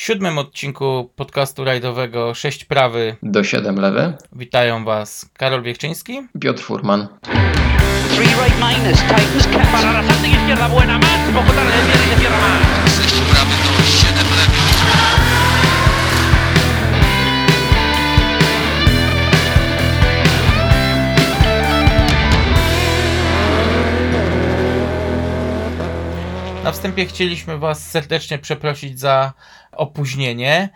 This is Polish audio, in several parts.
W siódmym odcinku podcastu rajdowego 6 prawy Do 7 lewy. witają Was Karol Wiechczyński. Piotr Furman. Three right minus, cat. Para la salta y izquierda buena más, poco tarde viene y más. Na wstępie chcieliśmy Was serdecznie przeprosić za opóźnienie,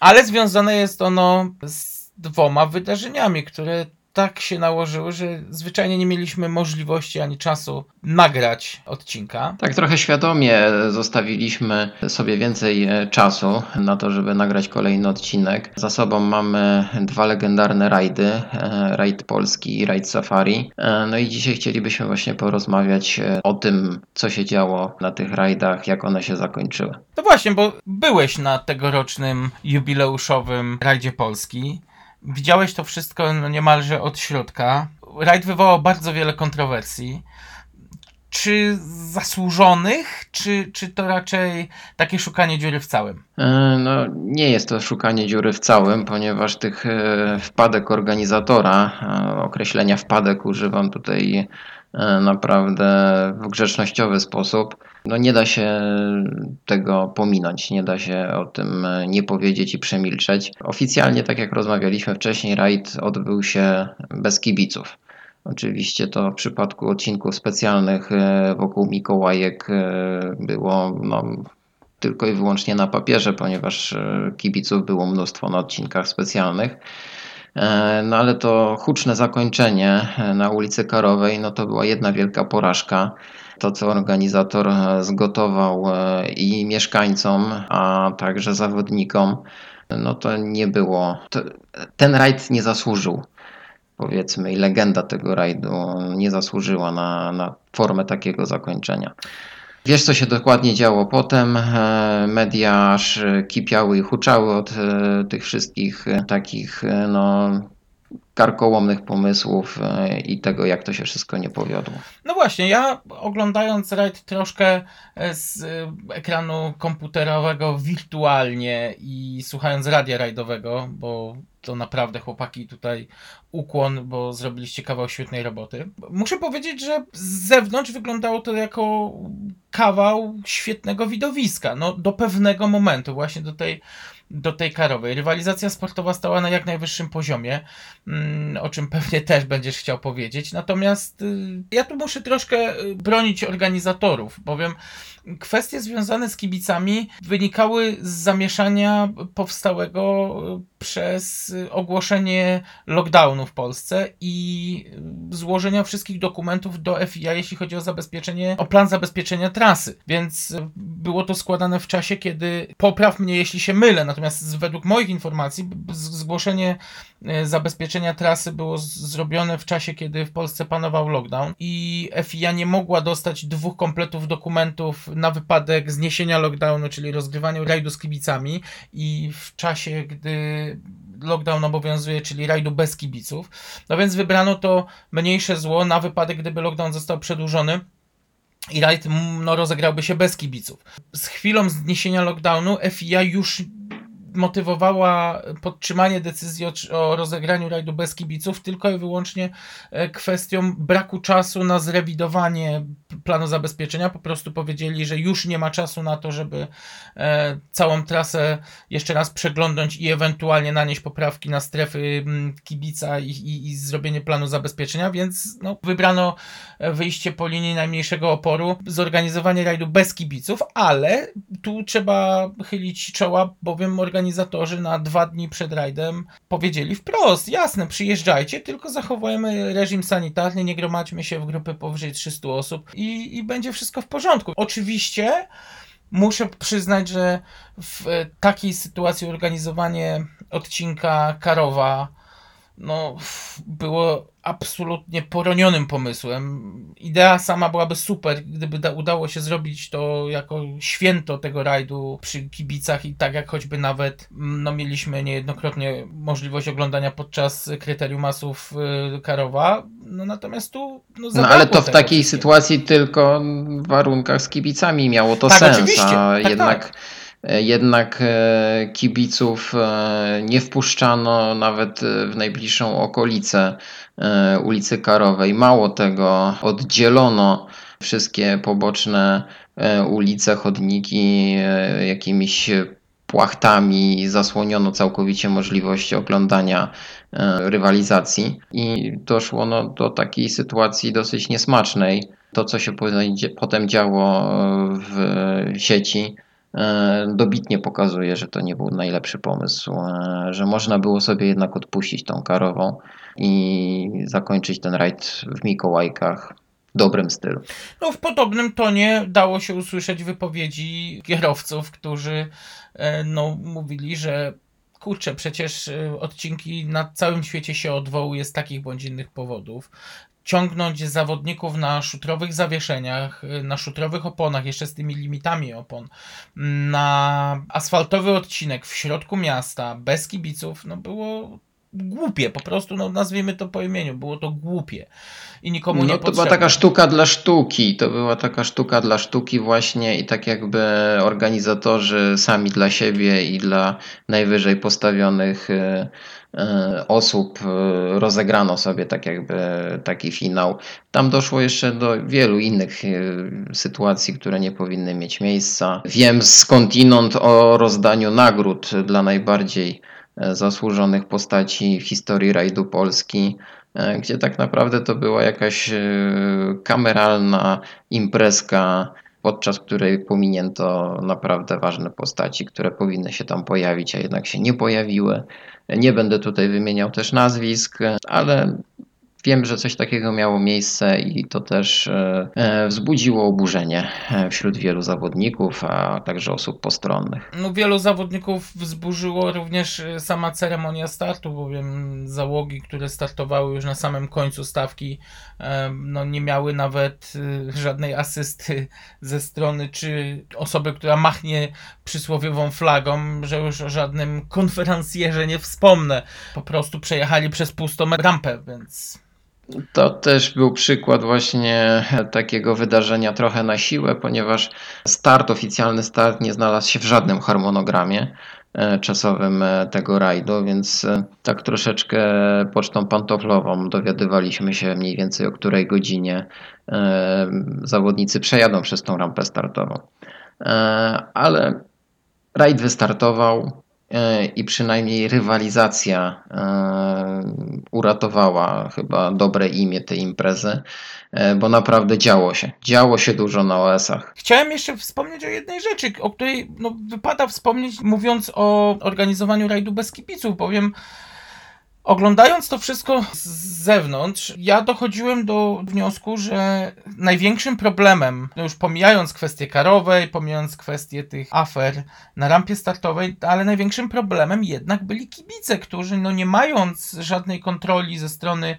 ale związane jest ono z dwoma wydarzeniami, które tak się nałożyły, że zwyczajnie nie mieliśmy możliwości ani czasu nagrać odcinka. Tak trochę świadomie zostawiliśmy sobie więcej e, czasu na to, żeby nagrać kolejny odcinek. Za sobą mamy dwa legendarne rajdy, e, rajd polski i rajd safari. E, No i dzisiaj chcielibyśmy właśnie porozmawiać o tym, co się działo na tych rajdach, jak one się zakończyły. No właśnie, bo byłeś na tegorocznym jubileuszowym rajdzie Polski. Widziałeś to wszystko no niemalże od środka. Rajd wywołał bardzo wiele kontrowersji. Czy zasłużonych, czy, czy to raczej takie szukanie dziury w całym? E, No, nie jest to szukanie dziury w całym, ponieważ tych e, wpadek organizatora, e, określenia wpadek używam tutaj naprawdę w grzecznościowy sposób, no nie da się tego pominąć, nie da się o tym nie powiedzieć i przemilczeć. Oficjalnie, tak jak rozmawialiśmy wcześniej, rajd odbył się bez kibiców. Oczywiście to w przypadku odcinków specjalnych e, wokół Mikołajek e, było no, tylko i wyłącznie na papierze, ponieważ e, kibiców było mnóstwo na odcinkach specjalnych. No ale to huczne zakończenie na ulicy Karowej, no to była jedna wielka porażka. To, co organizator e, zgotował e, i mieszkańcom, a także zawodnikom, no to nie było. To, ten rajd nie zasłużył powiedzmy, i legenda tego rajdu nie zasłużyła na, na formę takiego zakończenia. Wiesz, co się dokładnie działo potem. E, Media aż kipiały i huczały od tych wszystkich takich no, karkołomnych pomysłów e, i tego, jak to się wszystko nie powiodło. No właśnie, ja oglądając rajd troszkę e, z e, ekranu komputerowego wirtualnie i słuchając radia rajdowego, bo to naprawdę chłopaki tutaj ukłon, bo zrobiliście kawał świetnej roboty. Muszę powiedzieć, że z zewnątrz wyglądało to jako kawał świetnego widowiska. No do pewnego momentu, właśnie do tej do tej karowej. Rywalizacja sportowa stała na jak najwyższym poziomie, mm, o czym pewnie też będziesz chciał powiedzieć. Natomiast y, ja tu muszę troszkę y, bronić organizatorów, bowiem kwestie związane z kibicami wynikały z zamieszania powstałego y, przez ogłoszenie lockdownu w Polsce i złożenia wszystkich dokumentów do FIA, jeśli chodzi o zabezpieczenie, o plan zabezpieczenia trasy. Więc było to składane w czasie, kiedy, popraw mnie jeśli się mylę, natomiast według moich informacji zgłoszenie y, zabezpieczenia trasy było zrobione w czasie, kiedy w Polsce panował lockdown i FIA nie mogła dostać dwóch kompletów dokumentów na wypadek zniesienia lockdownu, czyli rozgrywania rajdu z kibicami i w czasie, gdy lockdown obowiązuje, czyli rajdu bez kibiców. No więc wybrano to mniejsze zło na wypadek, gdyby lockdown został przedłużony. I rajd no, rozegrałby się bez kibiców. Z chwilą zniesienia lockdownu FIA już motywowała podtrzymanie decyzji o, o rozegraniu rajdu bez kibiców tylko i wyłącznie e, kwestią braku czasu na zrewidowanie planu zabezpieczenia. Po prostu powiedzieli, że już nie ma czasu na to, żeby e, całą trasę jeszcze raz przeglądnąć i ewentualnie nanieść poprawki na strefy kibica i, i, i zrobienie planu zabezpieczenia, więc no, wybrano e, wyjście po linii najmniejszego oporu, zorganizowanie rajdu bez kibiców, ale tu trzeba chylić czoła, bowiem organizatorzy na dwa dni przed rajdem powiedzieli wprost, jasne, przyjeżdżajcie, tylko zachowujemy reżim sanitarny, nie gromadźmy się w grupy powyżej 300 osób i, i będzie wszystko w porządku. Oczywiście muszę przyznać, że w takiej sytuacji organizowanie odcinka Karowa no, było absolutnie poronionym pomysłem. Idea sama byłaby super, gdyby da, udało się zrobić to jako święto tego rajdu przy kibicach i tak jak choćby nawet mm, no, mieliśmy niejednokrotnie możliwość oglądania podczas kryterium masów y, Karowa. No natomiast tu no, No ale to w takiej sytuacji tylko w warunkach z kibicami miało to Tak, sens, oczywiście. a Tak, jednak tak. E, Jednak e, kibiców e, nie wpuszczano nawet w najbliższą okolicę ulicy Karowej. Mało tego, oddzielono wszystkie poboczne ulice, chodniki jakimiś płachtami, zasłoniono całkowicie możliwość oglądania rywalizacji i doszło no, do takiej sytuacji dosyć niesmacznej. To, co się potem- działo w sieci, dobitnie pokazuje, że to nie był najlepszy pomysł, e, że można było sobie jednak odpuścić tą karową i zakończyć ten rajd w Mikołajkach dobrym stylu. No, w podobnym tonie dało się usłyszeć wypowiedzi kierowców, którzy e, no, mówili, że kurczę, przecież e, odcinki na całym świecie się odwołuje z takich bądź innych powodów. Ciągnąć zawodników na szutrowych zawieszeniach, na szutrowych oponach, jeszcze z tymi limitami opon, na asfaltowy odcinek w środku miasta, bez kibiców, no było głupie, po prostu, no nazwijmy to po imieniu, było to głupie i nikomu nie No to była potrzebne. taka sztuka dla sztuki. To była taka sztuka dla sztuki właśnie i tak jakby organizatorzy sami dla siebie i dla najwyżej postawionych e, e, osób e, rozegrano sobie tak jakby taki finał. Tam doszło jeszcze do wielu innych sytuacji, które nie powinny mieć miejsca. Wiem skądinąd o rozdaniu nagród dla najbardziej zasłużonych postaci w historii rajdu Polski e, gdzie tak naprawdę to była jakaś e, kameralna imprezka, podczas której pominięto naprawdę ważne postaci, które powinny się tam pojawić, a jednak się nie pojawiły. Nie będę tutaj wymieniał też nazwisk, ale wiem, że coś takiego miało miejsce i to też e, e, wzbudziło oburzenie e, wśród wielu zawodników, a także osób postronnych. No, wielu zawodników wzburzyło również sama ceremonia startu, bowiem załogi, które startowały już na samym końcu stawki, no, nie miały nawet żadnej asysty ze strony czy osoby, która machnie przysłowiową flagą, że już o żadnym konferencjerze nie wspomnę. Po prostu przejechali przez pustą rampę, więc To też był przykład właśnie takiego wydarzenia trochę na siłę, ponieważ start, oficjalny start nie znalazł się w żadnym harmonogramie e, czasowym e, tego rajdu, więc e, tak troszeczkę pocztą pantoflową dowiadywaliśmy się mniej więcej o której godzinie zawodnicy przejadą przez tą rampę startową. Ale rajd wystartował i przynajmniej rywalizacja e, uratowała chyba dobre imię tej imprezy, e, bo naprawdę działo się. Działo się dużo na OS-ach. Chciałem jeszcze wspomnieć o jednej rzeczy, o której no, wypada wspomnieć, mówiąc o organizowaniu rajdu bez kibiców, bowiem oglądając to wszystko z zewnątrz, ja dochodziłem do wniosku, że największym problemem, no już pomijając kwestię karowej, pomijając kwestię tych afer na rampie startowej, ale największym problemem jednak byli kibice, którzy no nie mając żadnej kontroli ze strony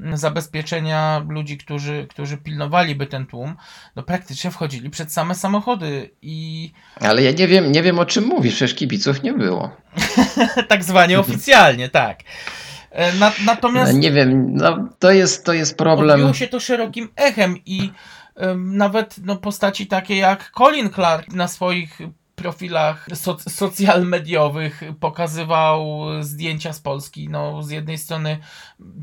mm, zabezpieczenia ludzi, którzy, którzy pilnowaliby ten tłum, no praktycznie wchodzili przed same samochody i Ale ja nie wiem, nie wiem o czym mówisz, przecież kibiców nie było. tak zwanie oficjalnie, tak. E, Na, natomiast No, nie wiem, no, to, jest, to jest problem. odbiło się to szerokim echem i nawet no, postaci takie jak Colin Clark na swoich profilach soc- socjal mediowych pokazywał zdjęcia z Polski. No, z jednej strony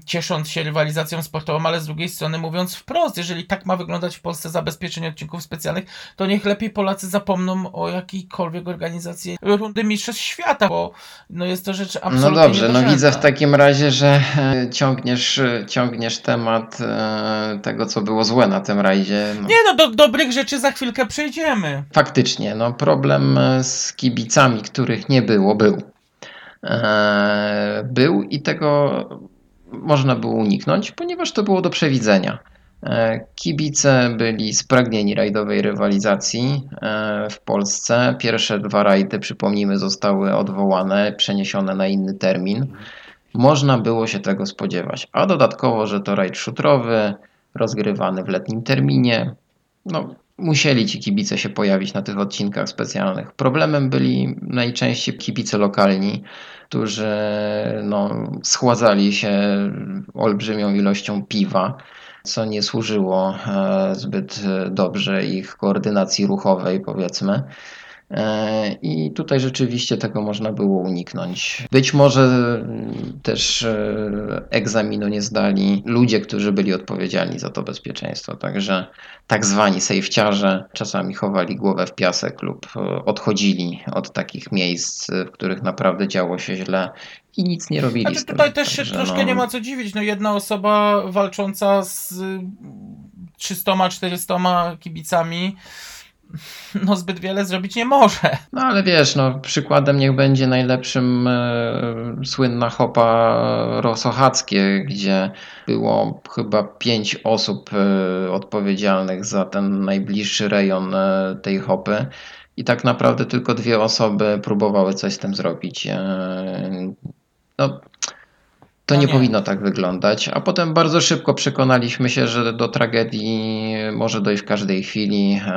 ciesząc się rywalizacją sportową, ale z drugiej strony mówiąc wprost, jeżeli tak ma wyglądać w Polsce zabezpieczenie odcinków specjalnych, to niech lepiej Polacy zapomną o jakiejkolwiek organizacji rundy Mistrzostw Świata, bo no, jest to rzecz No absolutnie dobrze, no widzę w takim razie, że e, ciągniesz, e, ciągniesz temat e, tego, co było złe na tym rajdzie. No. Nie no, do dobrych rzeczy za chwilkę przejdziemy. Faktycznie, no problem e, z kibicami, których nie było, był. E, Był i tego można było uniknąć, ponieważ to było do przewidzenia. E, Kibice byli spragnieni rajdowej rywalizacji e, w Polsce. Pierwsze dwa rajdy, przypomnijmy, zostały odwołane, przeniesione na inny termin. Można było się tego spodziewać. A dodatkowo, że to rajd szutrowy, rozgrywany w letnim terminie. No, musieli ci kibice się pojawić na tych odcinkach specjalnych. Problemem byli najczęściej kibice lokalni, którzy no, schładzali się olbrzymią ilością piwa, co nie służyło e, zbyt dobrze ich koordynacji ruchowej, powiedzmy. E, I tutaj rzeczywiście tego można było uniknąć. Być może mm, też e, egzaminu nie zdali ludzie, którzy byli odpowiedzialni za to bezpieczeństwo. Także tak zwani sejfciarze czasami chowali głowę w piasek lub e, odchodzili od takich miejsc, w których naprawdę działo się źle i nic nie robili. Znaczy tutaj też się Także troszkę no, nie ma co dziwić. No jedna osoba walcząca z y, 300-400 kibicami no zbyt wiele zrobić nie może. No ale wiesz, no przykładem niech będzie najlepszym e, słynna hopa Rosochackie, gdzie było chyba pięć osób e, odpowiedzialnych za ten najbliższy rejon e, tej hopy. I tak naprawdę tylko dwie osoby próbowały coś z tym zrobić. E, No, to No nie, nie. powinno tak wyglądać. A potem bardzo szybko przekonaliśmy się, że do tragedii może dojść w każdej chwili. E,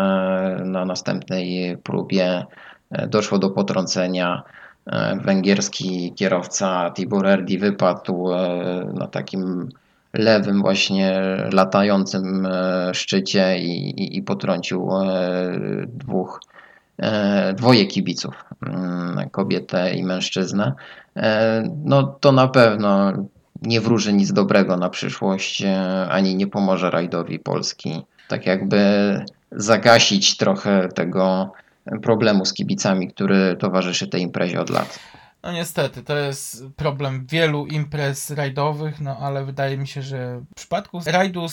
Na następnej próbie e, doszło do potrącenia. E, Węgierski kierowca Tibor Erdi wypadł na takim lewym właśnie latającym szczycie i, i, i potrącił dwóch dwoje kibiców, mm, kobietę i mężczyznę. E, No to na pewno nie wróży nic dobrego na przyszłość, e, ani nie pomoże rajdowi Polski. Tak jakby zagasić trochę tego problemu z kibicami, który towarzyszy tej imprezie od lat. No niestety, to jest problem wielu imprez rajdowych, no ale wydaje mi się, że w przypadku rajdu,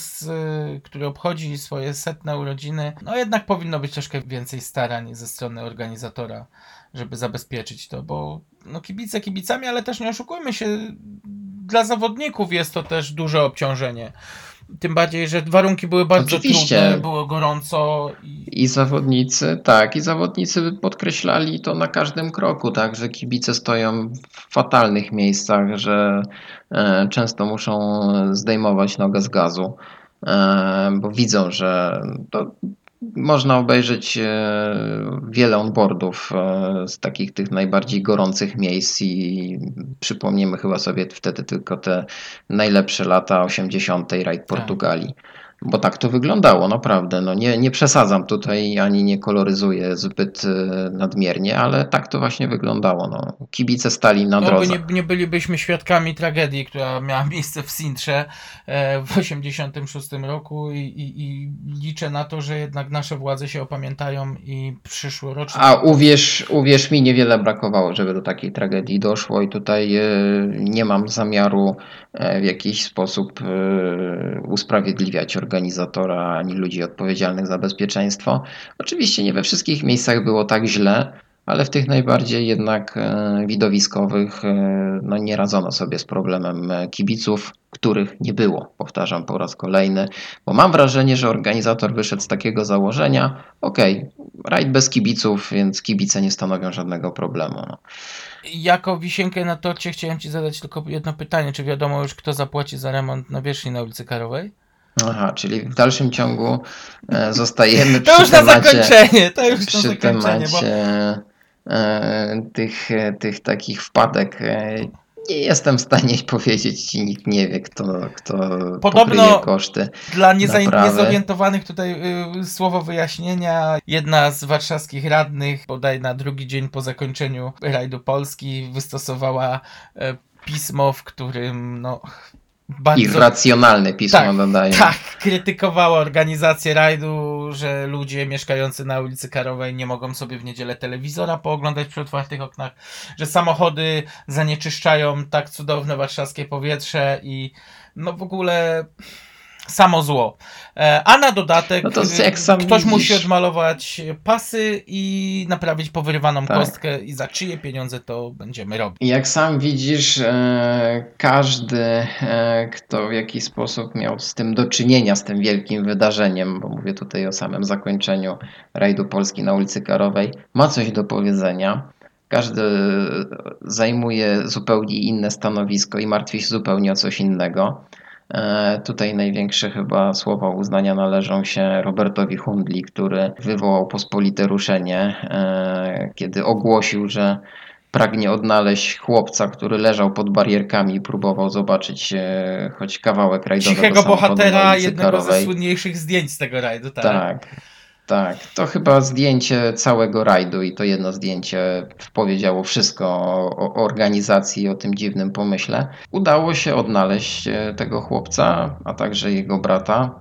y, który obchodzi swoje setne urodziny, no jednak powinno być troszkę więcej starań ze strony organizatora, żeby zabezpieczyć to, bo no kibice kibicami, ale też nie oszukujmy się, dla zawodników jest to też duże obciążenie. Tym bardziej, że warunki były bardzo Oczywiście. trudne, było gorąco i I zawodnicy, tak, i zawodnicy podkreślali to na każdym kroku, tak, że kibice stoją w fatalnych miejscach, że e, często muszą zdejmować nogę z gazu, e, bo widzą, że to można obejrzeć e, wiele onboardów e, z takich tych najbardziej gorących miejsc i przypomnimy chyba sobie wtedy tylko te najlepsze lata 80. rajd Portugalii. Bo tak to wyglądało, naprawdę. No nie, nie przesadzam tutaj ani nie koloryzuję zbyt e, nadmiernie, ale tak to właśnie wyglądało. No. Kibice stali na No, drodze. nie, nie bylibyśmy świadkami tragedii, która miała miejsce w Sintrze e, w 86 roku i, i, i liczę na to, że jednak nasze władze się opamiętają i przyszłoroczne... A uwierz, uwierz mi, niewiele brakowało, żeby do takiej tragedii doszło i tutaj e, nie mam zamiaru w jakiś sposób usprawiedliwiać organizatora ani ludzi odpowiedzialnych za bezpieczeństwo. Oczywiście nie we wszystkich miejscach było tak źle, ale w tych najbardziej jednak e, widowiskowych e, no nie radzono sobie z problemem e, kibiców, których nie było. Powtarzam po raz kolejny, bo mam wrażenie, że organizator wyszedł z takiego założenia, okej, rajd bez kibiców, więc kibice nie stanowią żadnego problemu. No. Jako wisienkę na torcie chciałem Ci zadać tylko jedno pytanie. Czy wiadomo już, kto zapłaci za remont nawierzchni na ulicy Karowej? Aha, czyli w dalszym ciągu e, zostajemy To przy już na temacie, zakończenie, to już na przy zakończenie, bo temacie e, tych, e, tych takich wpadek. Nie jestem w stanie powiedzieć ci, nikt nie wie, kto, kto Podobno- koszty. Dla niezorientowanych tutaj y, słowo wyjaśnienia. Jedna z warszawskich radnych, bodaj na drugi dzień po zakończeniu rajdu Polski, wystosowała e, pismo, w którym no, bardzo Irracjonalne pismo Tak, dodaję. tak krytykowała organizację rajdu, że ludzie mieszkający na ulicy Karowej nie mogą sobie w niedzielę telewizora pooglądać przy otwartych oknach, że samochody zanieczyszczają tak cudowne warszawskie powietrze i no w ogóle samo zło. E, A na dodatek No sam ktoś widzisz- musi odmalować pasy i naprawić powyrywaną Tak. kostkę i za czyje pieniądze to będziemy robić. Jak sam widzisz, e, każdy, e, kto w jakiś sposób miał z tym do czynienia, z tym wielkim wydarzeniem, bo mówię tutaj o samym zakończeniu rajdu Polski na ulicy Karowej, ma coś do powiedzenia. Każdy zajmuje zupełnie inne stanowisko i martwi się zupełnie o coś innego. E, Tutaj największe chyba słowa uznania należą się Robertowi Hundli, który wywołał pospolite ruszenie, e, kiedy ogłosił, że pragnie odnaleźć chłopca, który leżał pod barierkami i próbował zobaczyć e, choć kawałek rajdowego Cichego bohatera jednego ze słynniejszych zdjęć z tego rajdu, tak. Tak. Tak, to chyba zdjęcie całego rajdu i to jedno zdjęcie powiedziało wszystko o, o organizacji o tym dziwnym pomyśle. Udało się odnaleźć e, tego chłopca, a także jego brata.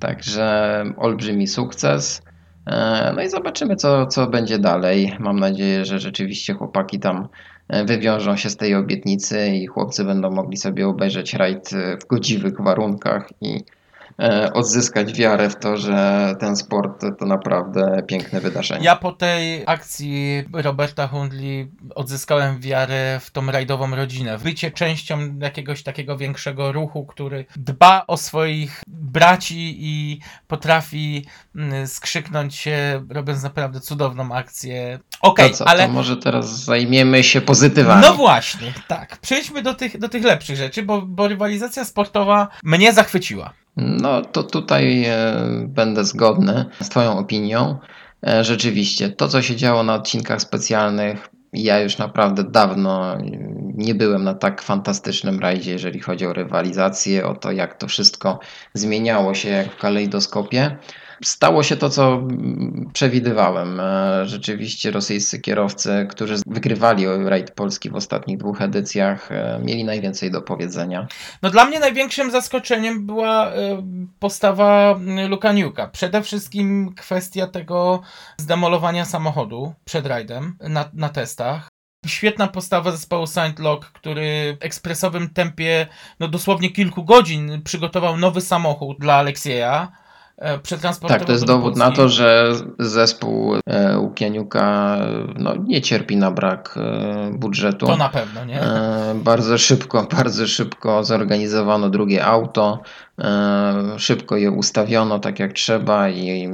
Także olbrzymi sukces. E, No i zobaczymy, co, co będzie dalej. Mam nadzieję, że rzeczywiście chłopaki tam e, wywiążą się z tej obietnicy i chłopcy będą mogli sobie obejrzeć rajd w godziwych warunkach i odzyskać wiarę w to, że ten sport to naprawdę piękne wydarzenie. Ja po tej akcji Roberta Hundley odzyskałem wiarę w tą rajdową rodzinę. Bycie częścią jakiegoś takiego większego ruchu, który dba o swoich braci i potrafi mm, skrzyknąć się, robiąc naprawdę cudowną akcję. Okej, co, ale to może teraz zajmiemy się pozytywami. No właśnie, tak. Przejdźmy do tych, do tych lepszych rzeczy, bo, bo rywalizacja sportowa mnie zachwyciła. No to tutaj e, będę zgodny z Twoją opinią. E, Rzeczywiście, to co się działo na odcinkach specjalnych, ja już naprawdę dawno e, nie byłem na tak fantastycznym rajdzie, jeżeli chodzi o rywalizację, o to jak to wszystko zmieniało się jak w kalejdoskopie. Stało się to, co przewidywałem. E, Rzeczywiście rosyjscy kierowcy, którzy wygrywali rajd Polski w ostatnich dwóch edycjach, e, mieli najwięcej do powiedzenia. No dla mnie największym zaskoczeniem była e, postawa Lukaniuka. Przede wszystkim kwestia tego zdemolowania samochodu przed rajdem na, na testach. Świetna postawa zespołu Saint Lock, który w ekspresowym tempie, no dosłownie kilku godzin, przygotował nowy samochód dla Aleksieja. E, Przetransportował Tak, to jest do dowód na to, że zespół e, Łukianiuka no, nie cierpi na brak e, budżetu. To na pewno, nie? Bardzo szybko, bardzo szybko zorganizowano drugie auto, szybko je ustawiono tak jak trzeba i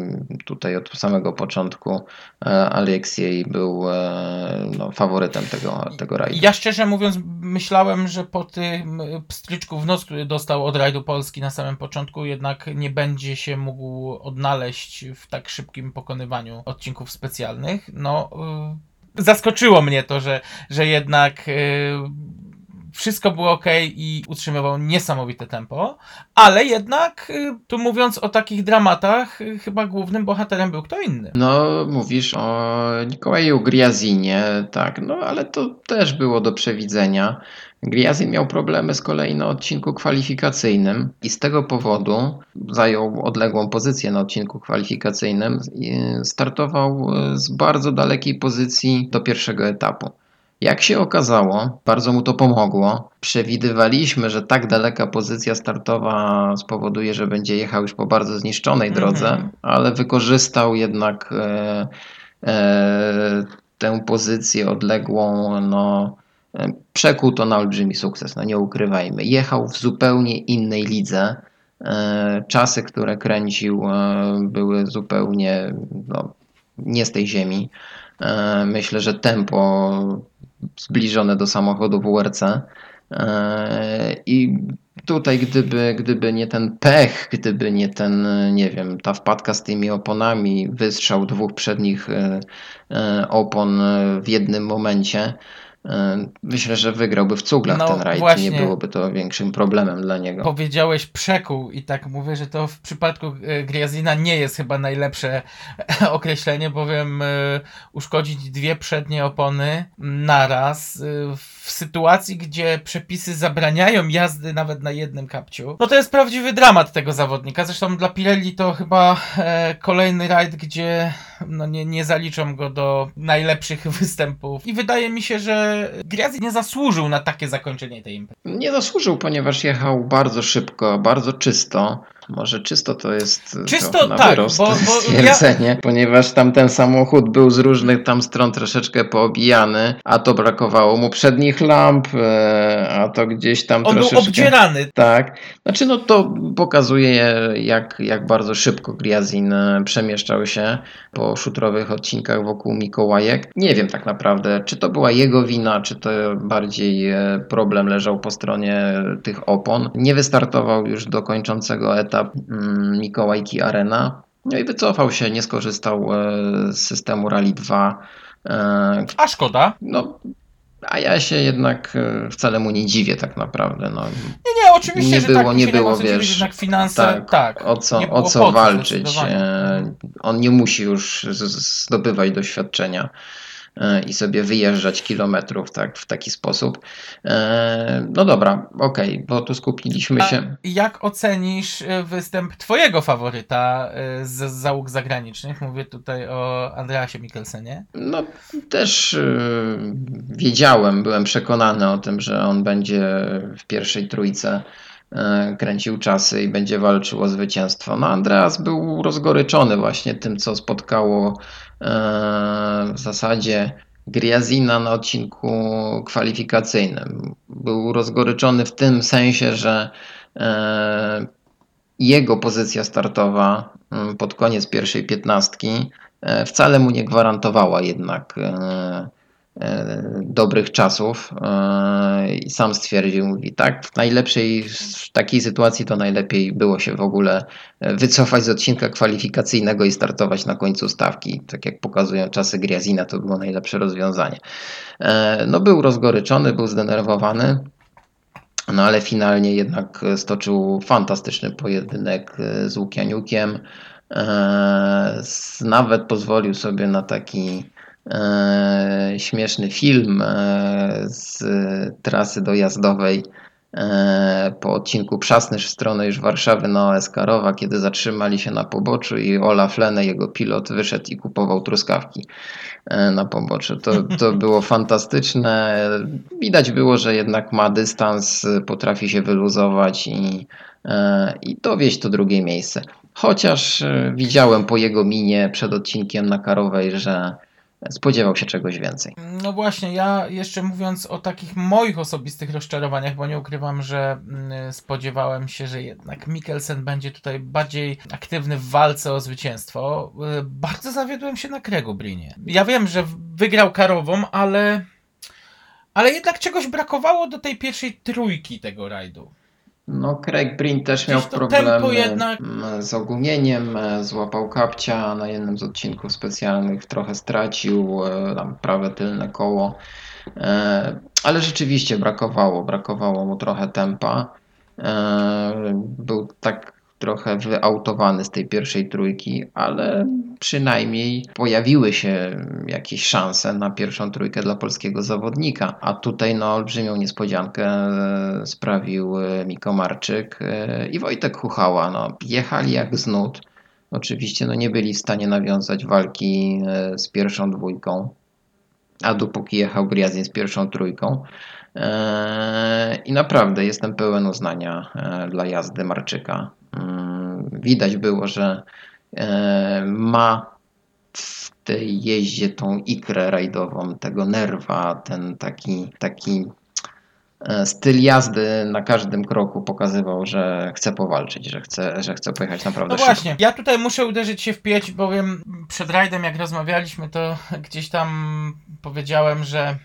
tutaj od samego początku e, Aleksiej był e, no, faworytem tego, tego rajdu. Ja szczerze mówiąc myślałem, że po tym pstryczku w nos, który dostał od rajdu Polski na samym początku, jednak nie będzie się mógł odnaleźć w tak szybkim pokonywaniu odcinków specjalnych. No, y, zaskoczyło mnie to, że, że jednak y, wszystko było ok i utrzymywał niesamowite tempo, ale jednak, y, tu mówiąc o takich dramatach, y, chyba głównym bohaterem był kto inny. No, mówisz o Nikołaju Griazinie, tak, no ale to też było do przewidzenia. Griazin miał problemy z kolei na odcinku kwalifikacyjnym i z tego powodu zajął odległą pozycję na odcinku kwalifikacyjnym startował z bardzo dalekiej pozycji do pierwszego etapu. Jak się okazało, bardzo mu to pomogło. Przewidywaliśmy, że tak daleka pozycja startowa spowoduje, że będzie jechał już po bardzo zniszczonej Mhm. drodze, ale wykorzystał jednak e, e, tę pozycję odległą, no, e, przekuł to na olbrzymi sukces, no nie ukrywajmy. Jechał w zupełnie innej lidze. E, Czasy, które kręcił, e, były zupełnie no, nie z tej ziemi. E, Myślę, że tempo zbliżone do samochodu WRC. E, I tutaj, gdyby, gdyby nie ten pech, gdyby nie ten, nie wiem, ta wpadka z tymi oponami, wystrzał dwóch przednich e, e, opon w jednym momencie, myślę, że wygrałby w cuglach No, ten rajd. właśnie. Nie byłoby to większym problemem dla niego. Powiedziałeś przekuł i tak mówię, że to w przypadku e, Griazina nie jest chyba najlepsze określenie, bowiem e, uszkodzić dwie przednie opony naraz e, w sytuacji, gdzie przepisy zabraniają jazdy nawet na jednym kapciu, no to jest prawdziwy dramat tego zawodnika. Zresztą dla Pirelli to chyba e, kolejny rajd, gdzie no nie, nie zaliczą go do najlepszych występów. I wydaje mi się, że Griazin nie zasłużył na takie zakończenie tej imprezy. Nie zasłużył, ponieważ jechał bardzo szybko, bardzo czysto. Może czysto to jest Czysto, trochę na tak, wyrost bo- bo stwierdzenie, ponieważ tam ten samochód był z różnych tam stron troszeczkę poobijany, a to brakowało mu przednich lamp, e, a to gdzieś tam On był troszeczkę... obdzierany. Tak, znaczy no to pokazuje jak, jak bardzo szybko Griazin e, przemieszczał się po szutrowych odcinkach wokół Mikołajek. Nie wiem tak naprawdę, czy to była jego wina, czy to bardziej e, problem leżał po stronie tych opon. Nie wystartował już do kończącego etap mm, Mikołajki Arena. No i wycofał się, nie skorzystał e, z systemu Rally 2. E, A szkoda. no, A ja się jednak e, wcale mu nie dziwię tak naprawdę. No, Nie, nie, oczywiście, nie że było, tak, nie było, dziwić, wiesz, jednak finanse, tak, tak, o co, o co walczyć. On nie musi już zdobywać doświadczenia i sobie wyjeżdżać kilometrów tak, w taki sposób. E, No dobra, okej, bo tu skupiliśmy się. Jak ocenisz e, występ twojego faworyta e, z załóg zagranicznych? Mówię tutaj o Andreasie Mikkelsenie. No też wiedziałem, byłem przekonany o tym, że on będzie w pierwszej trójce kręcił czasy i będzie walczył o zwycięstwo. No Andreas był rozgoryczony właśnie tym, co spotkało w zasadzie Griazina na odcinku kwalifikacyjnym. Był rozgoryczony w tym sensie, że y, jego pozycja startowa pod koniec pierwszej piętnastki e, wcale mu nie gwarantowała jednak e, e, dobrych czasów e, i sam stwierdził, mówi tak, w najlepszej, w takiej sytuacji to najlepiej było się w ogóle e, wycofać z odcinka kwalifikacyjnego i startować na końcu stawki. Tak jak pokazują czasy Griazina, to było najlepsze rozwiązanie. E, No był rozgoryczony, był zdenerwowany. No ale finalnie jednak stoczył fantastyczny pojedynek e, z Łukianiukiem. E, Nawet pozwolił sobie na taki e, śmieszny film e, z trasy dojazdowej e, po odcinku Przasnysz w stronę już Warszawy na OS Karowa, kiedy zatrzymali się na poboczu i Olaf Lene, jego pilot, wyszedł i kupował truskawki na poboczu. To, to było fantastyczne. Widać było, że jednak ma dystans, potrafi się wyluzować i, i dowieść to drugie miejsce. Chociaż widziałem po jego minie przed odcinkiem na Karowej, że spodziewał się czegoś więcej. No właśnie, ja jeszcze mówiąc o takich moich osobistych rozczarowaniach, bo nie ukrywam, że mm, spodziewałem się, że jednak Mikkelsen będzie tutaj bardziej aktywny w walce o zwycięstwo. Y, Bardzo zawiodłem się na Kregu Brinie. Ja wiem, że wygrał Karową, ale ale jednak czegoś brakowało do tej pierwszej trójki tego rajdu. No, Craig Breen też miał problemy jednak- z ogumieniem, e, złapał kapcia na jednym z odcinków specjalnych, trochę stracił e, tam prawe tylne koło, E, ale rzeczywiście brakowało, brakowało mu trochę tempa. Był tak trochę wyautowany z tej pierwszej trójki, ale przynajmniej pojawiły się jakieś szanse na pierwszą trójkę dla polskiego zawodnika. A tutaj no, olbrzymią niespodziankę e, sprawił e, Miko Marczyk e, i Wojtek Huchała. No, jechali jak z nut. Oczywiście no, nie byli w stanie nawiązać walki z pierwszą dwójką, a dopóki jechał Griazin z pierwszą trójką. I naprawdę jestem pełen uznania dla jazdy Marczyka. Mm, Widać było, że e, ma w tej jeździe tą ikrę rajdową, tego nerwa, ten taki, taki e, styl jazdy na każdym kroku pokazywał, że chce powalczyć, że chce, że chce pojechać naprawdę No szybko. właśnie, ja tutaj muszę uderzyć się w pięć, bowiem przed rajdem, jak rozmawialiśmy, to gdzieś tam powiedziałem, że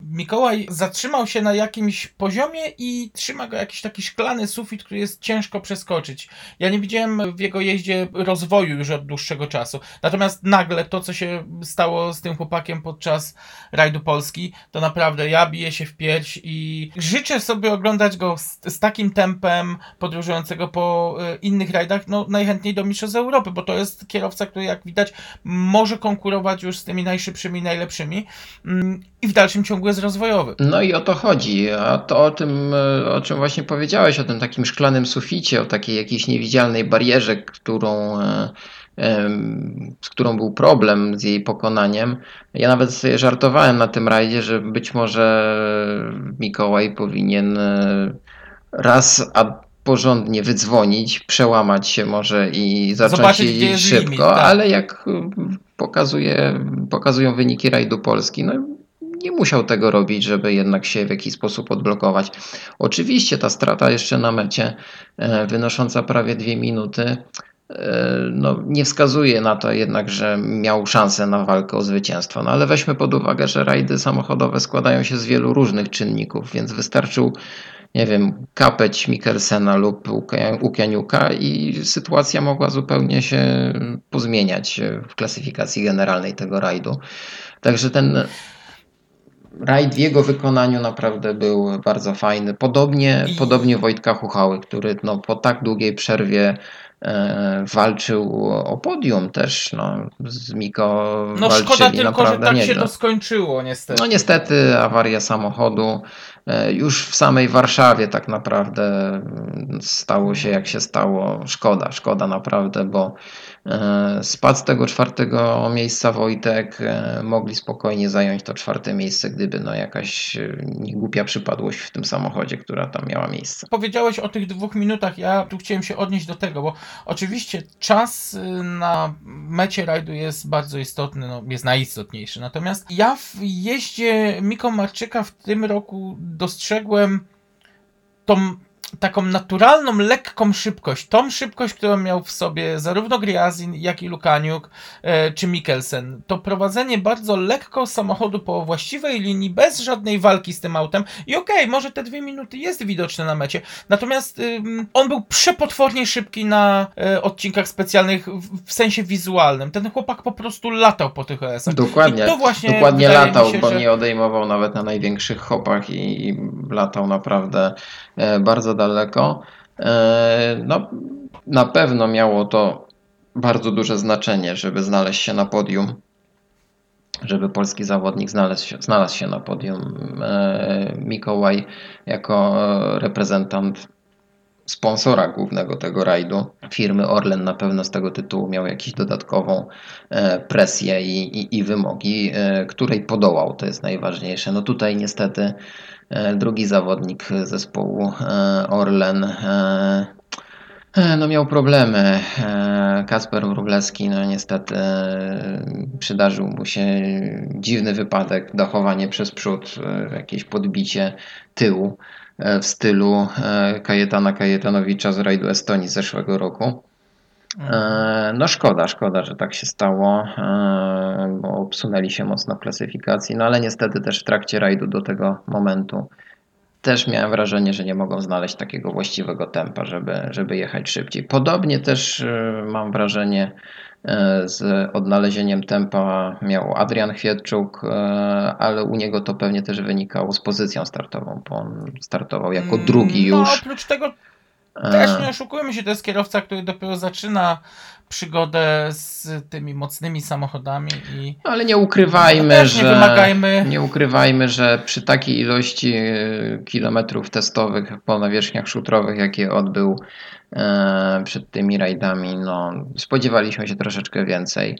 Mikołaj zatrzymał się na jakimś poziomie i trzyma go jakiś taki szklany sufit, który jest ciężko przeskoczyć. Ja nie widziałem w jego jeździe rozwoju już od dłuższego czasu. Natomiast nagle to, co się stało z tym chłopakiem podczas rajdu Polski, to naprawdę ja biję się w pierś i życzę sobie oglądać go z, z takim tempem podróżującego po e, innych rajdach, no najchętniej do Mistrzostw Europy, bo to jest kierowca, który jak widać może konkurować już z tymi najszybszymi, najlepszymi mm, i w dalszym ciągu jest rozwojowy. No i o to chodzi. A to o tym, e, o czym właśnie powiedziałeś, o tym takim szklanym suficie, o takiej jakiejś niewidzialnej barierze, którą, e, z którą był problem z jej pokonaniem. Ja nawet sobie żartowałem na tym rajdzie, że być może Mikołaj powinien e, raz a porządnie wydzwonić, przełamać się może i zacząć Zobaczyć, jeździć szybko, limit, tak. ale jak pokazuje, pokazują wyniki rajdu Polski, no nie musiał tego robić, żeby jednak się w jakiś sposób odblokować. Oczywiście ta strata jeszcze na mecie, e, wynosząca prawie dwie minuty, e, no, nie wskazuje na to jednak, że miał szansę na walkę o zwycięstwo. No ale weźmy pod uwagę, że rajdy samochodowe składają się z wielu różnych czynników, więc wystarczył, nie wiem, kapeć Mikkelsena lub Łukianiuka i sytuacja mogła zupełnie się pozmieniać w klasyfikacji generalnej tego rajdu. Także ten rajd w jego wykonaniu naprawdę był bardzo fajny. Podobnie, I- podobnie Wojtka Huchały, który no, po tak długiej przerwie e, walczył o podium też. No, z Miko No szkoda tylko, że tak się nieźle. to skończyło niestety. No niestety awaria samochodu. E, Już w samej Warszawie tak naprawdę stało się jak się stało. Szkoda, szkoda naprawdę, bo spadł z tego czwartego miejsca Wojtek. e, Mogli spokojnie zająć to czwarte miejsce, gdyby no jakaś e, niegłupia przypadłość w tym samochodzie, która tam miała miejsce. Powiedziałeś o tych dwóch minutach, ja tu chciałem się odnieść do tego, bo oczywiście czas y, na mecie rajdu jest bardzo istotny, no, jest najistotniejszy. Natomiast ja w jeździe Miko Marczyka w tym roku dostrzegłem tą taką naturalną, lekką szybkość. Tą szybkość, którą miał w sobie zarówno Griazin, jak i Lukaniuk e, czy Mikkelsen. To prowadzenie bardzo lekko samochodu po właściwej linii, bez żadnej walki z tym autem. I okej, może te dwie minuty jest widoczne na mecie, Natomiast ym, on był przepotwornie szybki na e, odcinkach specjalnych w, w sensie wizualnym. Ten chłopak po prostu latał po tych OS-ach. Dokładnie, I to właśnie dokładnie latał, się, bo że- nie odejmował nawet na największych hopach i, i latał naprawdę e, bardzo daleko. E, No, na pewno miało to bardzo duże znaczenie, żeby znaleźć się na podium, żeby polski zawodnik znalazł się, znalazł się na podium. E, Mikołaj jako reprezentant sponsora głównego tego rajdu, firmy Orlen na pewno z tego tytułu miał jakąś dodatkową e, presję i, i, i wymogi, e, której podołał, to jest najważniejsze. No tutaj niestety e, drugi zawodnik zespołu e, Orlen e, e, no miał problemy. E, Kasper Wróblewski, no niestety e, przydarzył mu się dziwny wypadek, dachowanie przez przód, e, jakieś podbicie tyłu e, w stylu e, Kajetana Kajetanowicza z rajdu Estonii z zeszłego roku. E, No szkoda, szkoda, że tak się stało, e, bo obsunęli się mocno w klasyfikacji, no ale niestety też w trakcie rajdu do tego momentu też miałem wrażenie, że nie mogą znaleźć takiego właściwego tempa, żeby, żeby jechać szybciej. Podobnie też e, mam wrażenie z odnalezieniem tempa miał Adrian Chwietczuk, e, ale u niego to pewnie też wynikało z pozycją startową, bo on startował jako Mm, drugi No, już. oprócz tego też nie oszukujmy się, to jest kierowca, który dopiero zaczyna przygodę z tymi mocnymi samochodami i Ale nie ukrywajmy, No też nie że wymagajmy- nie ukrywajmy, że przy takiej ilości e, kilometrów testowych po nawierzchniach szutrowych, jakie odbył e, przed tymi rajdami, no, spodziewaliśmy się troszeczkę więcej.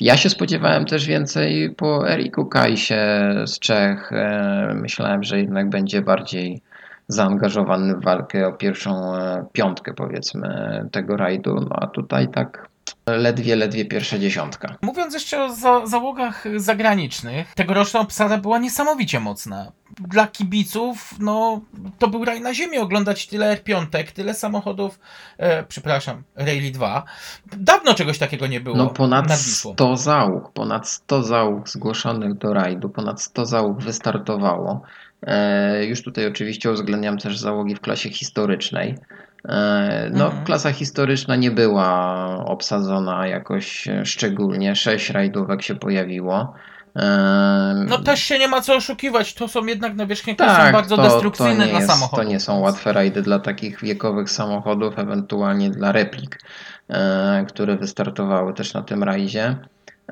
Ja się spodziewałem też więcej po Eriku Kajsie z Czech. E, myślałem, że jednak będzie bardziej zaangażowany w walkę o pierwszą e, piątkę, powiedzmy, tego rajdu. No a tutaj tak ledwie, ledwie pierwsza dziesiątka. Mówiąc jeszcze o za załogach zagranicznych, tegoroczna obsada była niesamowicie mocna. Dla kibiców, no, to był raj na ziemi oglądać tyle R5, tyle samochodów, e, przepraszam, Rally 2. Dawno czegoś takiego nie było No ponad nad Wisłą. 100 załóg, ponad 100 załóg zgłoszonych do rajdu, ponad 100 załóg wystartowało. E, już tutaj oczywiście uwzględniam też załogi w klasie historycznej. E, no, Mhm. klasa historyczna nie była obsadzona jakoś szczególnie. Sześć rajdówek się pojawiło. E, No też się nie ma co oszukiwać, to są jednak nawierzchnie, które są tak, bardzo to, destrukcyjne to dla jest, samochodów. To nie są łatwe rajdy dla takich wiekowych samochodów, ewentualnie dla replik, które wystartowały też na tym rajdzie.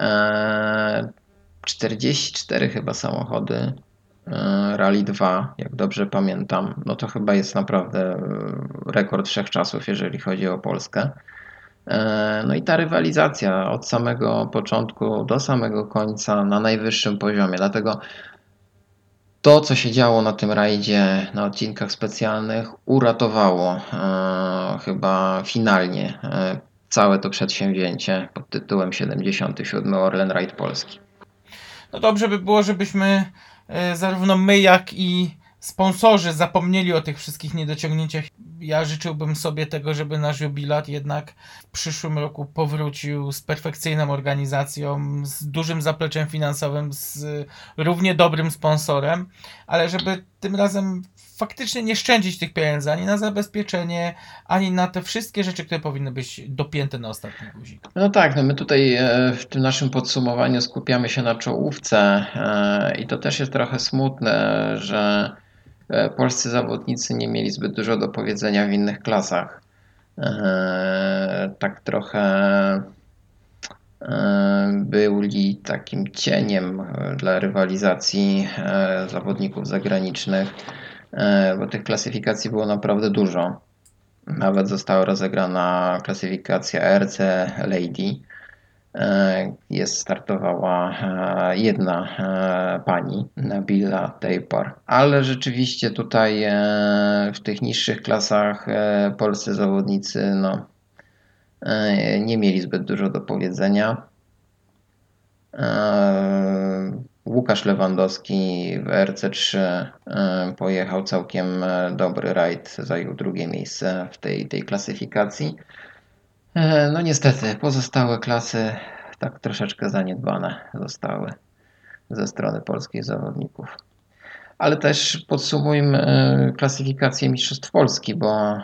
E, 44 chyba samochody. E, Rally 2, jak dobrze pamiętam, no to chyba jest naprawdę e, rekord wszechczasów, jeżeli chodzi o Polskę. E, No i ta rywalizacja od samego początku do samego końca na najwyższym poziomie. Dlatego to, co się działo na tym rajdzie, na odcinkach specjalnych, uratowało e, chyba finalnie e, całe to przedsięwzięcie pod tytułem 77 Orlen Raid Polski. No dobrze by było, żebyśmy zarówno my, jak i sponsorzy zapomnieli o tych wszystkich niedociągnięciach. Ja życzyłbym sobie tego, żeby nasz jubilat jednak w przyszłym roku powrócił z perfekcyjną organizacją, z dużym zapleczem finansowym, z równie dobrym sponsorem, ale żeby tym razem faktycznie nie szczędzić tych pieniędzy ani na zabezpieczenie, ani na te wszystkie rzeczy, które powinny być dopięte na ostatni guzik. No tak, no my tutaj e, w tym naszym podsumowaniu skupiamy się na czołówce e, i to też jest trochę smutne, że e, polscy zawodnicy nie mieli zbyt dużo do powiedzenia w innych klasach. Tak trochę byli takim cieniem dla rywalizacji zawodników zagranicznych, bo tych klasyfikacji było naprawdę dużo. Nawet została rozegrana klasyfikacja RC Lady. E, Jest startowała e, jedna e, pani, Nabila Tejpar. Ale rzeczywiście tutaj e, w tych niższych klasach e, polscy zawodnicy no, e, nie mieli zbyt dużo do powiedzenia. Łukasz Lewandowski w RC3 e, pojechał całkiem e, dobry rajd, zajął drugie miejsce w tej, tej klasyfikacji. E, No niestety, pozostałe klasy tak troszeczkę zaniedbane zostały ze strony polskich zawodników. Ale też podsumujmy klasyfikację Mistrzostw Polski, bo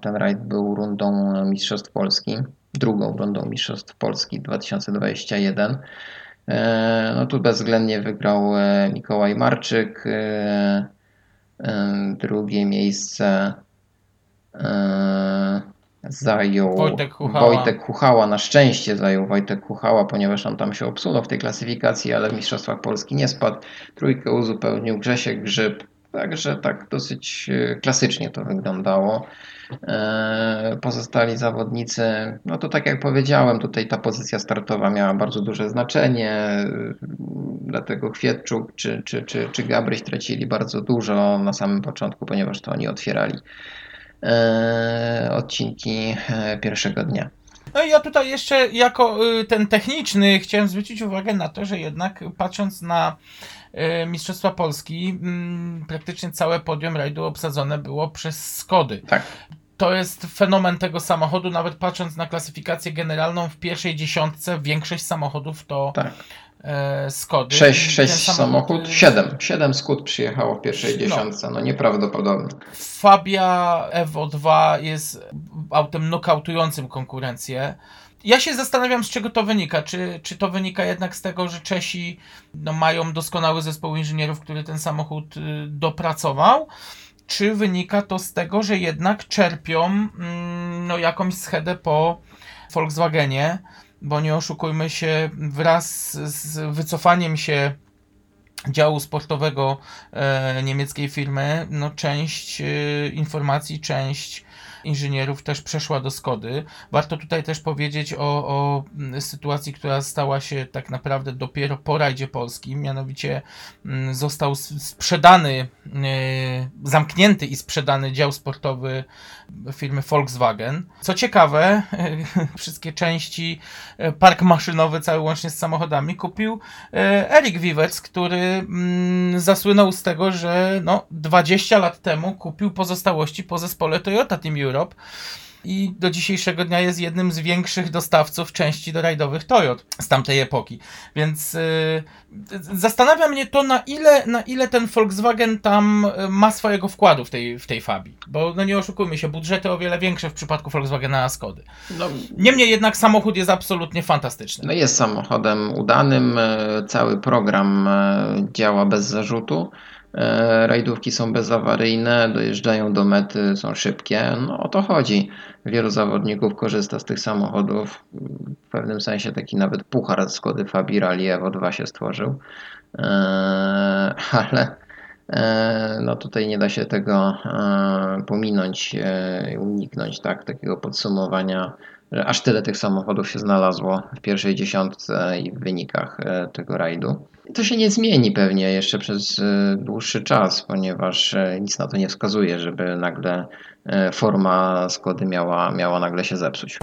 ten rajd był rundą Mistrzostw Polski, drugą rundą Mistrzostw Polski 2021. E, No tu bezwzględnie wygrał e, Mikołaj Marczyk, e, drugie miejsce zajął Wojtek Huchała. Wojtek Huchała. Na szczęście zajął Wojtek Huchała, ponieważ on tam się obsunął w tej klasyfikacji, ale w Mistrzostwach Polski nie spadł. Trójkę uzupełnił Grzesiek Grzyb. Także tak dosyć e, klasycznie to wyglądało. E, Pozostali zawodnicy, no to tak jak powiedziałem, tutaj ta pozycja startowa miała bardzo duże znaczenie, e, dlatego Kwietczuk czy, czy, czy, czy Gabryś tracili bardzo dużo na samym początku, ponieważ to oni otwierali odcinki pierwszego dnia. No i ja tutaj jeszcze jako y, ten techniczny chciałem zwrócić uwagę na to, że jednak patrząc na Mistrzostwa Polski, mm, praktycznie całe podium rajdu obsadzone było przez Skody. Tak. To jest fenomen tego samochodu, nawet patrząc na klasyfikację generalną w pierwszej dziesiątce większość samochodów to Tak. e, Skody. Sześć, I sześć ten samochód, y, siedem. Siedem skut przyjechało w pierwszej No. dziesiątce. No nieprawdopodobne. Fabia Evo 2 jest autem nokautującym konkurencję. Ja się zastanawiam, z czego to wynika. Czy, czy to wynika jednak z tego, że Czesi no, mają doskonały zespół inżynierów, który ten samochód y, dopracował? Czy wynika to z tego, że jednak czerpią mm, no, jakąś schedę po Volkswagenie? Bo nie oszukujmy się, wraz z wycofaniem się działu sportowego e, niemieckiej firmy, no część e, informacji, część inżynierów też przeszła do Skody. Warto tutaj też powiedzieć o, o mm, sytuacji, która stała się tak naprawdę dopiero po rajdzie polskim, mianowicie mm, został sprzedany, e, zamknięty i sprzedany dział sportowy firmy Volkswagen. Co ciekawe, wszystkie części, e, park maszynowy cały łącznie z samochodami kupił e, Erik Wiwec, który mm, zasłynął z tego, że no, 20 lat temu kupił pozostałości po zespole Toyota Team Europe i do dzisiejszego dnia jest jednym z większych dostawców części do rajdowych Toyot z tamtej epoki. Więc y, zastanawia mnie to, na ile, na ile ten Volkswagen tam y, ma swojego wkładu w tej, w tej fabii. Bo no nie oszukujmy się, budżety o wiele większe w przypadku Volkswagena a Skody. No, Niemniej jednak samochód jest absolutnie fantastyczny. no jest samochodem udanym. e, Cały program e, działa bez zarzutu. E, Rajdówki są bezawaryjne, dojeżdżają do mety, są szybkie. No o to chodzi. Wielu zawodników korzysta z tych samochodów. W pewnym sensie taki nawet puchar Skody Fabii Rally Evo 2 się stworzył. E, Ale e, no tutaj nie da się tego pominąć, e, uniknąć tak, takiego podsumowania, aż tyle tych samochodów się znalazło w pierwszej dziesiątce i w wynikach e, tego rajdu. To się nie zmieni pewnie jeszcze przez e, dłuższy czas, ponieważ e, nic na to nie wskazuje, żeby nagle forma Skody miała, miała nagle się zepsuć.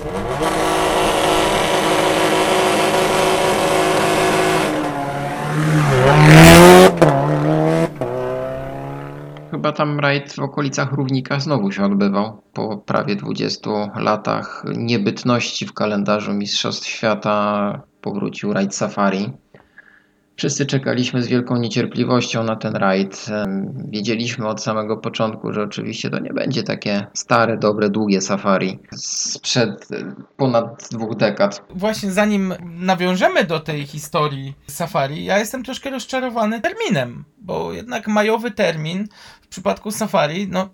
Chyba tam rajd w okolicach Równika znowu się odbywał. Po prawie 20 latach niebytności w kalendarzu Mistrzostw Świata powrócił rajd Safari. Wszyscy czekaliśmy z wielką niecierpliwością na ten rajd. Wiedzieliśmy od samego początku, że oczywiście to nie będzie takie stare, dobre, długie safari sprzed e, ponad dwóch dekad. Właśnie zanim nawiążemy do tej historii safari, ja jestem troszkę rozczarowany terminem, bo jednak majowy termin w przypadku safari, no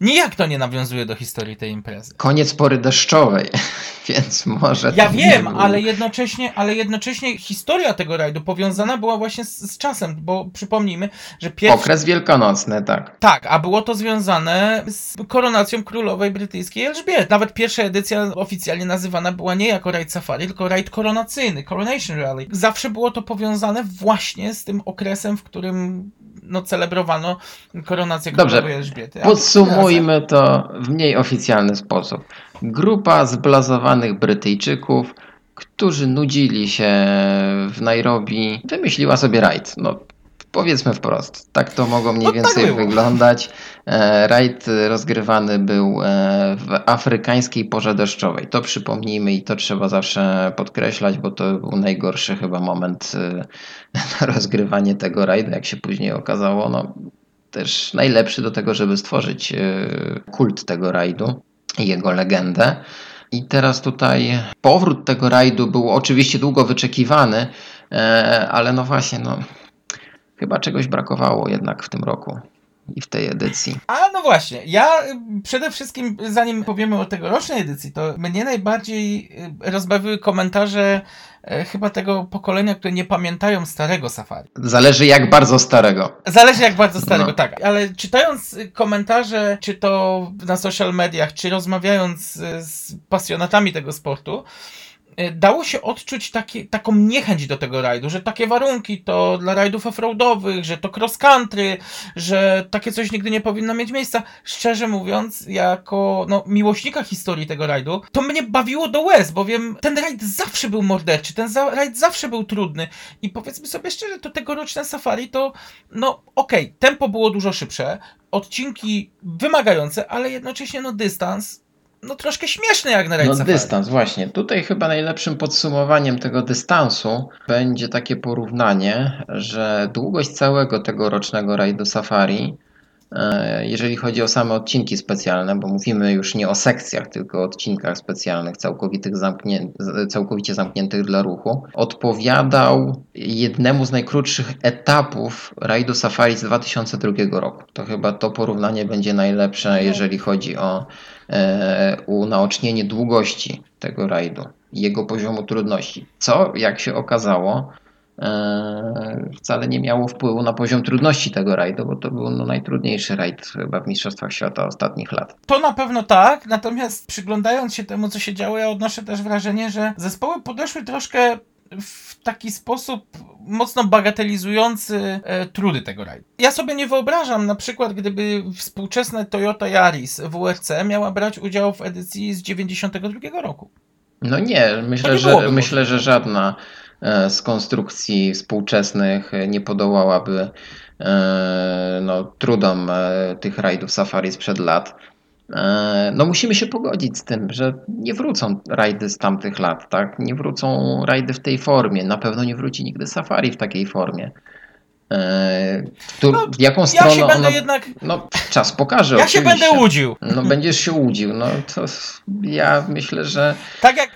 nijak to nie nawiązuje do historii tej imprezy. Koniec pory deszczowej, więc może. Ja wiem, ale jednocześnie, ale jednocześnie historia tego rajdu powiązana była właśnie z, z czasem, bo przypomnijmy, że pierwszy... Okres wielkanocny, tak. Tak, a było to związane z koronacją królowej brytyjskiej Elżbiety. Nawet pierwsza edycja oficjalnie nazywana była nie jako rajd safari, tylko rajd koronacyjny, Coronation Rally. Zawsze było to powiązane właśnie z tym okresem, w którym no, celebrowano koronację Dobrze, królowej Elżbiety. Podsumujmy to w mniej oficjalny sposób. Grupa zblazowanych Brytyjczyków, którzy nudzili się w Nairobi, wymyśliła sobie rajd. No, powiedzmy wprost. Tak to mogło mniej No tak więcej było. wyglądać. E, Rajd rozgrywany był e, w afrykańskiej porze deszczowej. To przypomnijmy i to trzeba zawsze podkreślać, bo to był najgorszy chyba moment e, na rozgrywanie tego rajdu, jak się później okazało. No, też najlepszy do tego, żeby stworzyć kult tego rajdu i jego legendę. I teraz tutaj powrót tego rajdu był oczywiście długo wyczekiwany, ale no właśnie, no chyba czegoś brakowało jednak w tym roku i w tej edycji. A no właśnie, ja y, przede wszystkim, zanim powiemy o tegorocznej edycji, to mnie najbardziej y, rozbawiły komentarze y, chyba tego pokolenia, które nie pamiętają starego safari. Zależy jak bardzo starego. Zależy jak bardzo starego, No. tak. Ale czytając komentarze, czy to na social mediach, czy rozmawiając z pasjonatami tego sportu, dało się odczuć taką niechęć do tego rajdu, że takie warunki to dla rajdów offroadowych, że to cross country, że takie coś nigdy nie powinno mieć miejsca. Szczerze mówiąc, jako no, miłośnika historii tego rajdu, to mnie bawiło do łez, bowiem ten rajd zawsze był morderczy, ten za- rajd zawsze był trudny i powiedzmy sobie szczerze, to tegoroczne safari to no okej, tempo było dużo szybsze, odcinki wymagające, ale jednocześnie no dystans no troszkę śmieszny jak na rajd No safari. dystans, właśnie. Tutaj chyba najlepszym podsumowaniem tego dystansu będzie takie porównanie, że długość całego tegorocznego rajdu safari, e, jeżeli chodzi o same odcinki specjalne, bo mówimy już nie o sekcjach, tylko o odcinkach specjalnych, całkowitych zamknię, całkowicie zamkniętych dla ruchu, odpowiadał jednemu z najkrótszych etapów rajdu safari z 2002 roku. To chyba to porównanie będzie najlepsze, jeżeli chodzi o unaocznienie długości tego rajdu i jego poziomu trudności. Co, jak się okazało, e, wcale nie miało wpływu na poziom trudności tego rajdu, bo to był no, najtrudniejszy rajd chyba w Mistrzostwach Świata ostatnich lat. To na pewno tak, natomiast przyglądając się temu, co się działo, ja odnoszę też wrażenie, że zespoły podeszły troszkę w taki sposób mocno bagatelizujący e, trudy tego rajdu. Ja sobie nie wyobrażam na przykład, gdyby współczesne Toyota Yaris WRC miała brać udział w edycji z 92 roku. No nie, myślę, nie że, myślę, że żadna e, z konstrukcji współczesnych nie podołałaby e, no, trudom e, tych rajdów safari sprzed lat. E, No musimy się pogodzić z tym, że nie wrócą rajdy z tamtych lat, tak? Nie wrócą rajdy w tej formie. Na pewno nie wróci nigdy safari w takiej formie. E, tu, No, jaką Ja stronę się będę jednak. No czas pokaże Ja się oczywiście. będę łudził. No będziesz się łudził. No to ja myślę, że Tak jak.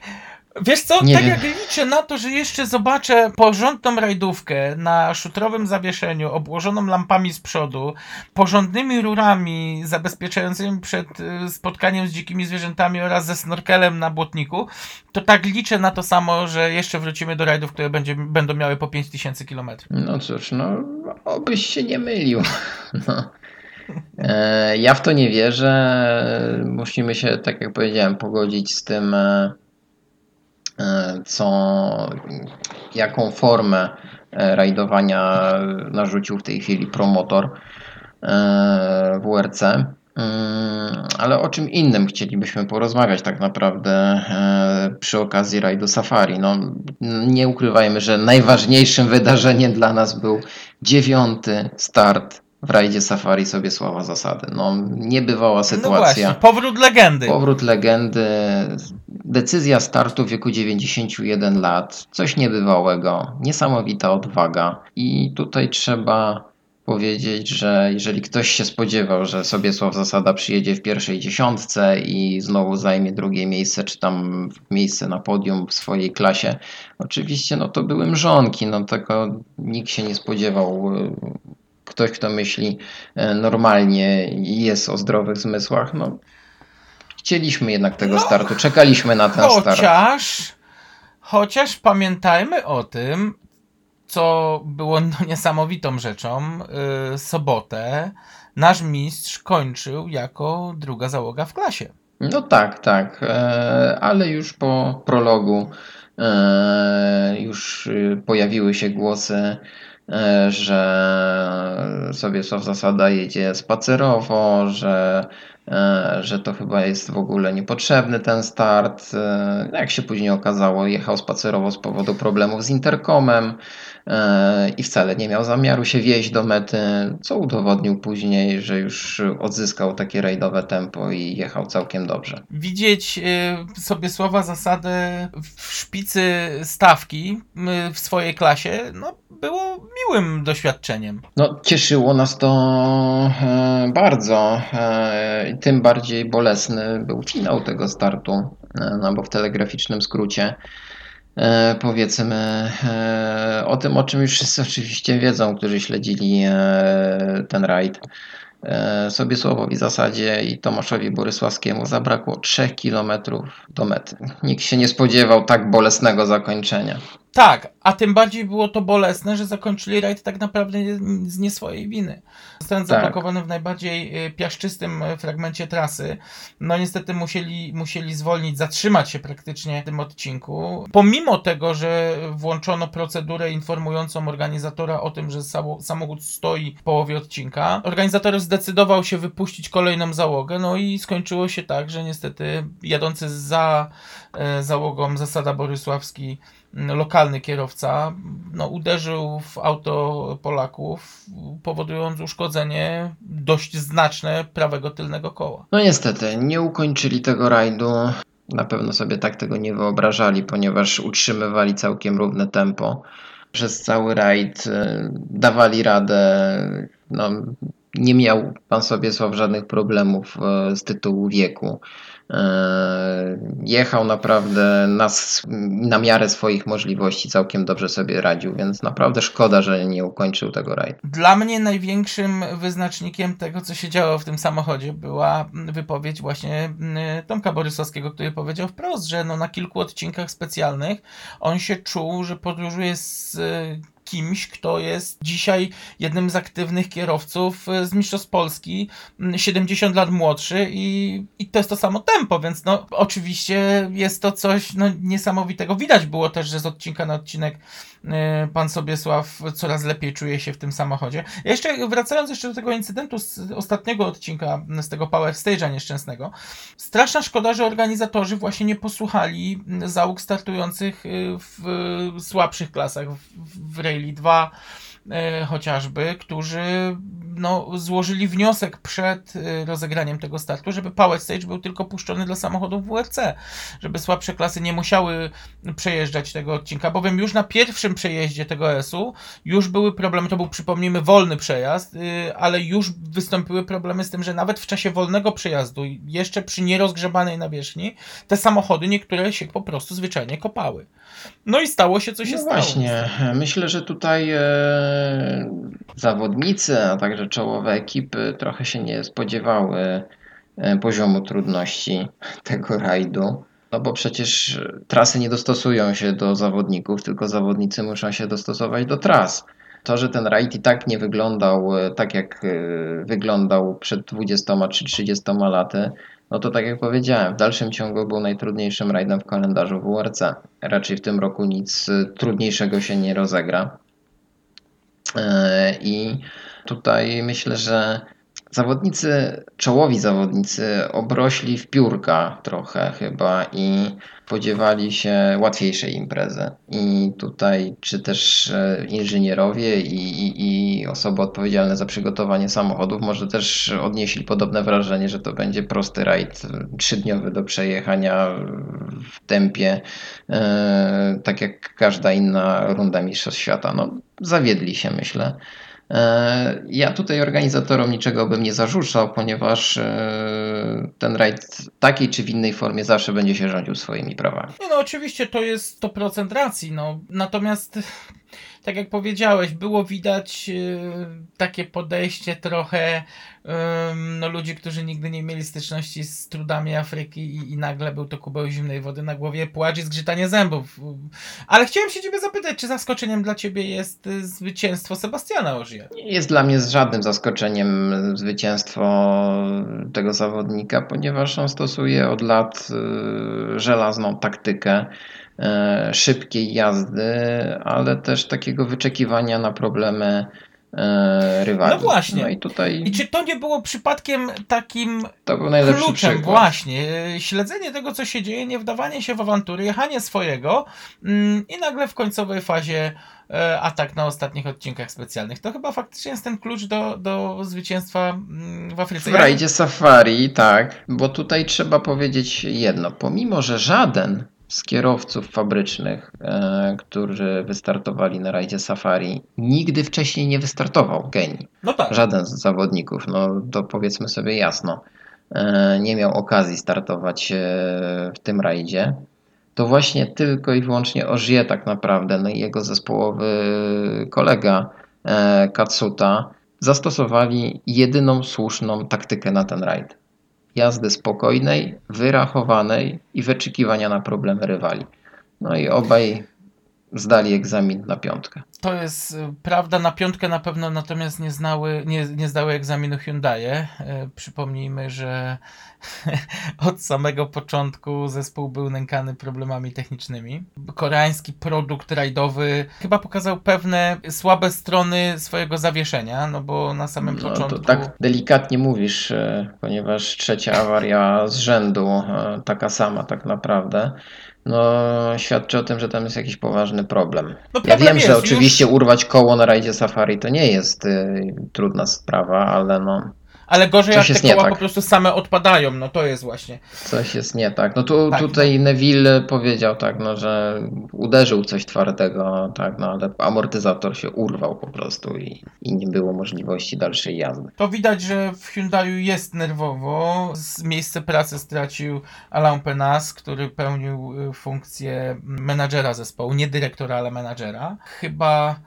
Wiesz co? Nie tak wiem. jak liczę na to, że jeszcze zobaczę porządną rajdówkę na szutrowym zawieszeniu, obłożoną lampami z przodu, porządnymi rurami zabezpieczającymi przed y, spotkaniem z dzikimi zwierzętami oraz ze snorkelem na błotniku, to tak liczę na to samo, że jeszcze wrócimy do rajdów, które będzie, będą miały po 5000 km. No cóż, no obyś się nie mylił. No. E, Ja w to nie wierzę. Musimy się, tak jak powiedziałem, pogodzić z tym, e, co, jaką formę e, rajdowania narzucił w tej chwili promotor e, WRC. Mm, Ale o czym innym chcielibyśmy porozmawiać tak naprawdę e, przy okazji rajdu Safari. No, nie ukrywajmy, że najważniejszym wydarzeniem dla nas był dziewiąty start w rajdzie Safari sobie sława zasady. No, niebywała No sytuacja. właśnie, powrót legendy. Powrót legendy, decyzja startu w wieku 91 lat, coś niebywałego, niesamowita odwaga. I tutaj trzeba powiedzieć, że jeżeli ktoś się spodziewał, że Sobiesław Zasada przyjedzie w pierwszej dziesiątce i znowu zajmie drugie miejsce, czy tam miejsce na podium w swojej klasie, oczywiście no to były mrzonki, no tego nikt się nie spodziewał. Ktoś, kto myśli e, normalnie i jest o zdrowych zmysłach, no chcieliśmy jednak tego No, startu, czekaliśmy na ten start. Chociaż, chociaż pamiętajmy o tym, co było no, niesamowitą rzeczą. Yy, sobotę nasz mistrz kończył jako druga załoga w klasie. No tak, tak, e, ale już po prologu e, już y, pojawiły się głosy, e, że Sobiesław Zasada jedzie spacerowo, że, e, że to chyba jest w ogóle niepotrzebny ten start. E, Jak się później okazało, jechał spacerowo z powodu problemów z interkomem i wcale nie miał zamiaru się wieźć do mety, co udowodnił później, że już odzyskał takie rajdowe tempo i jechał całkiem dobrze. Widzieć sobie słowa zasady w szpicy stawki w swojej klasie, no było miłym doświadczeniem. No, cieszyło nas to e, bardzo. E, tym bardziej bolesny był finał tego startu, e, no bo w telegraficznym skrócie e, powiedzmy o tym, o czym już wszyscy oczywiście wiedzą, którzy śledzili ten rajd. E, Sobiesławowi Zasadzie i Tomaszowi Borysławskiemu zabrakło 3 km do mety. Nikt się nie spodziewał tak bolesnego zakończenia. Tak, a tym bardziej było to bolesne, że zakończyli rajd tak naprawdę z nie swojej winy. Zostając Tak. zablokowany w najbardziej y, piaszczystym y, fragmencie trasy, no niestety musieli, musieli zwolnić, zatrzymać się praktycznie w tym odcinku. Pomimo tego, że włączono procedurę informującą organizatora o tym, że samochód stoi w połowie odcinka, organizator zdecydował się wypuścić kolejną załogę, no i skończyło się tak, że niestety jadący za załogą zasada Borysławski lokalny kierowca no, uderzył w auto Polaków, powodując uszkodzenie dość znaczne prawego tylnego koła. No niestety, nie ukończyli tego rajdu. Na pewno sobie tak tego nie wyobrażali, ponieważ utrzymywali całkiem równe tempo. Przez cały rajd e, dawali radę. No, nie miał pan Sobiesław żadnych problemów e, z tytułu wieku. E, Jechał naprawdę na, na miarę swoich możliwości, całkiem dobrze sobie radził, więc naprawdę szkoda, że nie ukończył tego rajdu. Dla mnie największym wyznacznikiem tego, co się działo w tym samochodzie, była wypowiedź właśnie mm, Tomka Borysowskiego, który powiedział wprost, że no na kilku odcinkach specjalnych on się czuł, że podróżuje z y, kimś, kto jest dzisiaj jednym z aktywnych kierowców y, z Mistrzostw Polski, mm, 70 lat młodszy i, i to jest to samo tempo, więc no oczywiście jest to coś no, niesamowitego. Widać było też, że z odcinka na odcinek y, pan Sobiesław coraz lepiej czuje się w tym samochodzie. Jeszcze wracając jeszcze do tego incydentu z ostatniego odcinka, z tego Power Stage'a nieszczęsnego, straszna szkoda, że organizatorzy właśnie nie posłuchali załóg startujących y, w słabszych klasach, w, w Rally 2 y, chociażby, którzy no, złożyli wniosek przed y, rozegraniem tego startu, żeby Power Stage był tylko puszczony dla samochodów WRC, żeby słabsze klasy nie musiały przejeżdżać tego odcinka, bowiem już na pierwszym przejeździe tego S-u już były problemy, to był przypomnijmy wolny przejazd, yy, ale już wystąpiły problemy z tym, że nawet w czasie wolnego przejazdu, jeszcze przy nierozgrzebanej nawierzchni, te samochody niektóre się po prostu zwyczajnie kopały. No i stało się, co się no stało. Właśnie, myślę, że tutaj e, zawodnicy, a także czołowe ekipy trochę się nie spodziewały e, poziomu trudności tego rajdu. No bo przecież trasy nie dostosują się do zawodników, tylko zawodnicy muszą się dostosować do tras. To, że ten rajd i tak nie wyglądał e, tak, jak e, wyglądał przed 20 czy 30 laty, no to tak jak powiedziałem, w dalszym ciągu był najtrudniejszym rajdem w kalendarzu WRC. Raczej w tym roku nic e, trudniejszego się nie rozegra. E, I tutaj myślę, że zawodnicy, czołowi zawodnicy obrośli w piórka trochę chyba i spodziewali się łatwiejszej imprezy. I tutaj czy też e, inżynierowie i, i, i osoby odpowiedzialne za przygotowanie samochodów może też odnieśli podobne wrażenie, że to będzie prosty rajd trzydniowy do przejechania w tempie, e, tak jak każda inna runda Mistrzostw Świata. No, zawiedli się myślę. E, Ja tutaj organizatorom niczego bym nie zarzucał, ponieważ e, ten rajd w takiej czy w innej formie zawsze będzie się rządził swoimi prawami. Nie no, oczywiście to jest 100% racji, no. Natomiast, tak jak powiedziałeś, było widać yy, takie podejście trochę no, ludzi, którzy nigdy nie mieli styczności z trudami Afryki i, i nagle był to kubeł zimnej wody na głowie, płacz i zgrzytanie zębów. Ale chciałem się ciebie zapytać, czy zaskoczeniem dla ciebie jest y, zwycięstwo Sebastiana Ogier? Nie jest dla mnie z żadnym zaskoczeniem zwycięstwo tego zawodnika, ponieważ on stosuje od lat e, żelazną taktykę szybkiej jazdy, ale też takiego wyczekiwania na problemy e, rywali. No właśnie. No i tutaj I czy to nie było przypadkiem takim to był najlepszy kluczem przykład. właśnie. Śledzenie tego, co się dzieje, nie wdawanie się w awantury, jechanie swojego mm, i nagle w końcowej fazie e, atak na ostatnich odcinkach specjalnych. To chyba faktycznie jest ten klucz do, do zwycięstwa mm, w Afryce. W rajdzie Safari, tak, bo tutaj trzeba powiedzieć jedno. Pomimo, że żaden z kierowców fabrycznych, e, którzy wystartowali na rajdzie Safari, nigdy wcześniej nie wystartował Kenii. No tak. Żaden z zawodników, no to powiedzmy sobie jasno, e, nie miał okazji startować e, w tym rajdzie. To właśnie tylko i wyłącznie Ogier tak naprawdę, no i jego zespołowy kolega Katsuta zastosowali jedyną słuszną taktykę na ten rajd. Jazdy spokojnej, wyrachowanej i wyczekiwania na problemy rywali. No i obaj zdali egzamin na piątkę. To jest y, prawda, na piątkę na pewno natomiast nie, znały, nie, nie zdały egzaminu Hyundai. E, przypomnijmy, że od samego początku zespół był nękany problemami technicznymi. Koreański produkt rajdowy chyba pokazał pewne słabe strony swojego zawieszenia, no bo na samym No, początku... to tak delikatnie mówisz, e, ponieważ trzecia awaria z rzędu, e, taka sama tak naprawdę, no świadczy o tym, że tam jest jakiś poważny problem. No Ja problem wiem, że jest, oczywiście Już, urwać koło na rajdzie Safari to nie jest e, trudna sprawa, ale no ale gorzej coś jak te koła tak. po prostu same odpadają, no to jest właśnie. coś jest nie tak. No tu, Tak, tutaj Neville powiedział tak, no, że uderzył coś twardego, tak, no ale amortyzator się urwał po prostu i, i nie było możliwości dalszej jazdy. To widać, że w Hyundaiu jest nerwowo. Z miejsce pracy stracił Alain Penas, który pełnił y, funkcję menadżera zespołu, nie dyrektora, ale menadżera. Chyba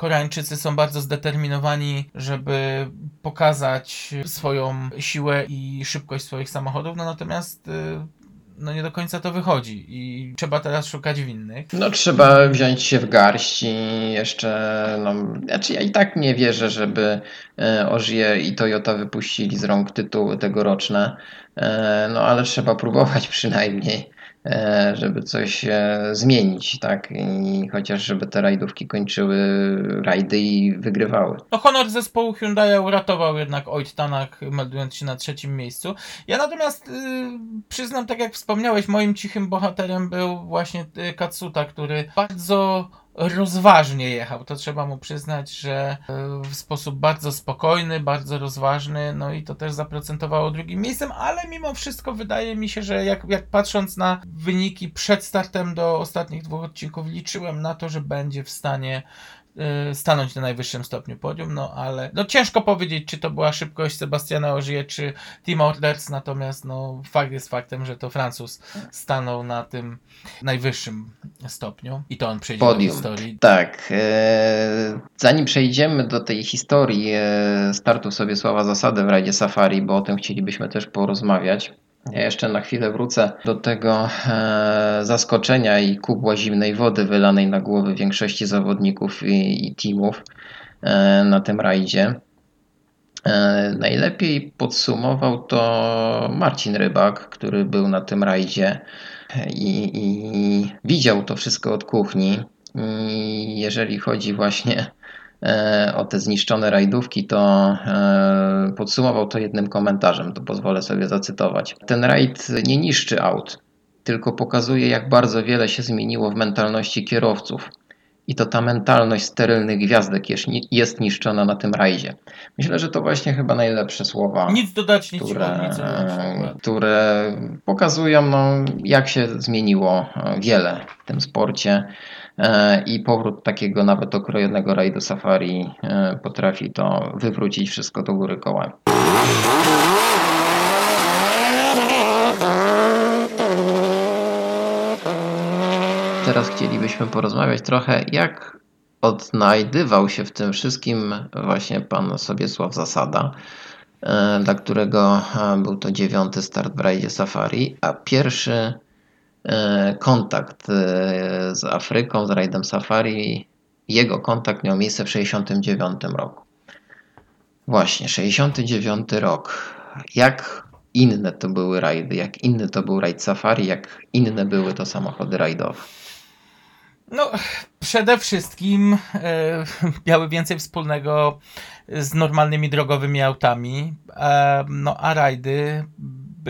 Koreańczycy są bardzo zdeterminowani, żeby pokazać swoją siłę i szybkość swoich samochodów, no natomiast y, no nie do końca to wychodzi i trzeba teraz szukać winnych. No trzeba wziąć się w garść i jeszcze, no, znaczy ja i tak nie wierzę, żeby e, Ogier i Toyota wypuścili z rąk tytuły tegoroczne, e, no ale trzeba próbować przynajmniej, żeby coś e, zmienić, tak, i chociaż żeby te rajdówki kończyły rajdy i wygrywały. No honor zespołu Hyundai uratował jednak Oit Tanak, meldując się na trzecim miejscu. Ja natomiast y, przyznam, tak jak wspomniałeś, moim cichym bohaterem był właśnie y, Katsuta, który bardzo rozważnie jechał. To trzeba mu przyznać, że y, w sposób bardzo spokojny, bardzo rozważny, no i to też zaprocentowało drugim miejscem, ale mimo wszystko wydaje mi się, że jak, jak patrząc na wyniki przed startem do ostatnich dwóch odcinków, liczyłem na to, że będzie w stanie stanąć na najwyższym stopniu podium, no ale no ciężko powiedzieć, czy to była szybkość Sebastiana Ogier, czy Tim Orders, natomiast no fakt jest faktem, że to Francuz stanął na tym najwyższym stopniu i to on przejdzie Podium. do historii. Tak, e, zanim przejdziemy do tej historii e, startu sobie słowa zasady w rajdzie Safari, bo o tym chcielibyśmy też porozmawiać. Ja jeszcze na chwilę wrócę do tego e, zaskoczenia i kubła zimnej wody wylanej na głowy większości zawodników i, i teamów e, na tym rajdzie. E, najlepiej podsumował to Marcin Rybak, który był na tym rajdzie i, i widział to wszystko od kuchni. I jeżeli chodzi właśnie e, o te zniszczone rajdówki, to e, podsumował to jednym komentarzem, to pozwolę sobie zacytować. Ten rajd nie niszczy aut, tylko pokazuje, jak bardzo wiele się zmieniło w mentalności kierowców. I to ta mentalność sterylnych gwiazdek jest, niszczona na tym rajdzie. Myślę, że to właśnie chyba najlepsze słowa Nic dodać, nic które, nic e, które pokazują, no, jak się zmieniło e, wiele w tym sporcie e, i powrót takiego nawet okrojonego rajdu safari e, potrafi to wywrócić wszystko do góry kołem. Teraz chcielibyśmy porozmawiać trochę, jak odnajdywał się w tym wszystkim właśnie pan Sobiesław Zasada, e, dla którego e, był to dziewiąty start w rajdzie Safari, a pierwszy e, kontakt e, z Afryką, z rajdem Safari, jego kontakt miał miejsce w 1969 roku. Właśnie, 69 rok. Jak inne to były rajdy, jak inny to był rajd Safari, jak inne były to samochody rajdowe. No, przede wszystkim e, miały więcej wspólnego z normalnymi drogowymi autami, e, no a rajdy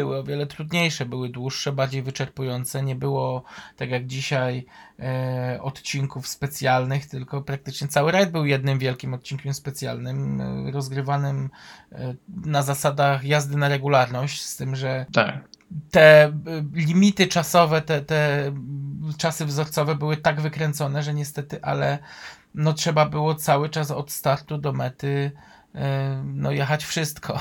były o wiele trudniejsze, były dłuższe, bardziej wyczerpujące, nie było tak jak dzisiaj e, odcinków specjalnych, tylko praktycznie cały rajd był jednym wielkim odcinkiem specjalnym, e, rozgrywanym e, na zasadach jazdy na regularność, z tym, że Tak. te y, limity czasowe, te, te czasy wzorcowe były tak wykręcone, że niestety, ale no trzeba było cały czas od startu do mety y, no jechać wszystko.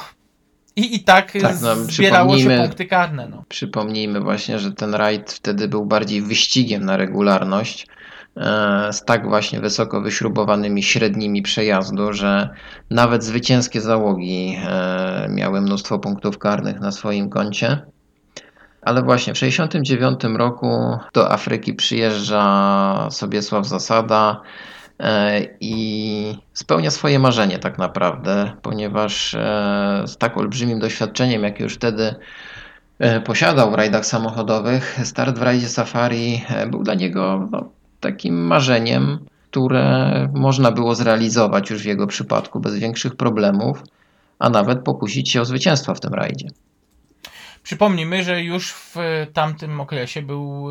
I, i tak, Tak, no, zbierało się punkty karne. No. Przypomnijmy właśnie, że ten rajd wtedy był bardziej wyścigiem na regularność, e, z tak właśnie wysoko wyśrubowanymi średnimi przejazdu, że nawet zwycięskie załogi e, miały mnóstwo punktów karnych na swoim koncie. Ale właśnie w 1969 roku do Afryki przyjeżdża Sobiesław Zasada i spełnia swoje marzenie tak naprawdę, ponieważ e, z tak olbrzymim doświadczeniem, jak już wtedy e, posiadał w rajdach samochodowych, start w rajdzie Safari e, był dla niego no, takim marzeniem, które można było zrealizować już w jego przypadku bez większych problemów, a nawet pokusić się o zwycięstwo w tym rajdzie. Przypomnijmy, że już w tamtym okresie był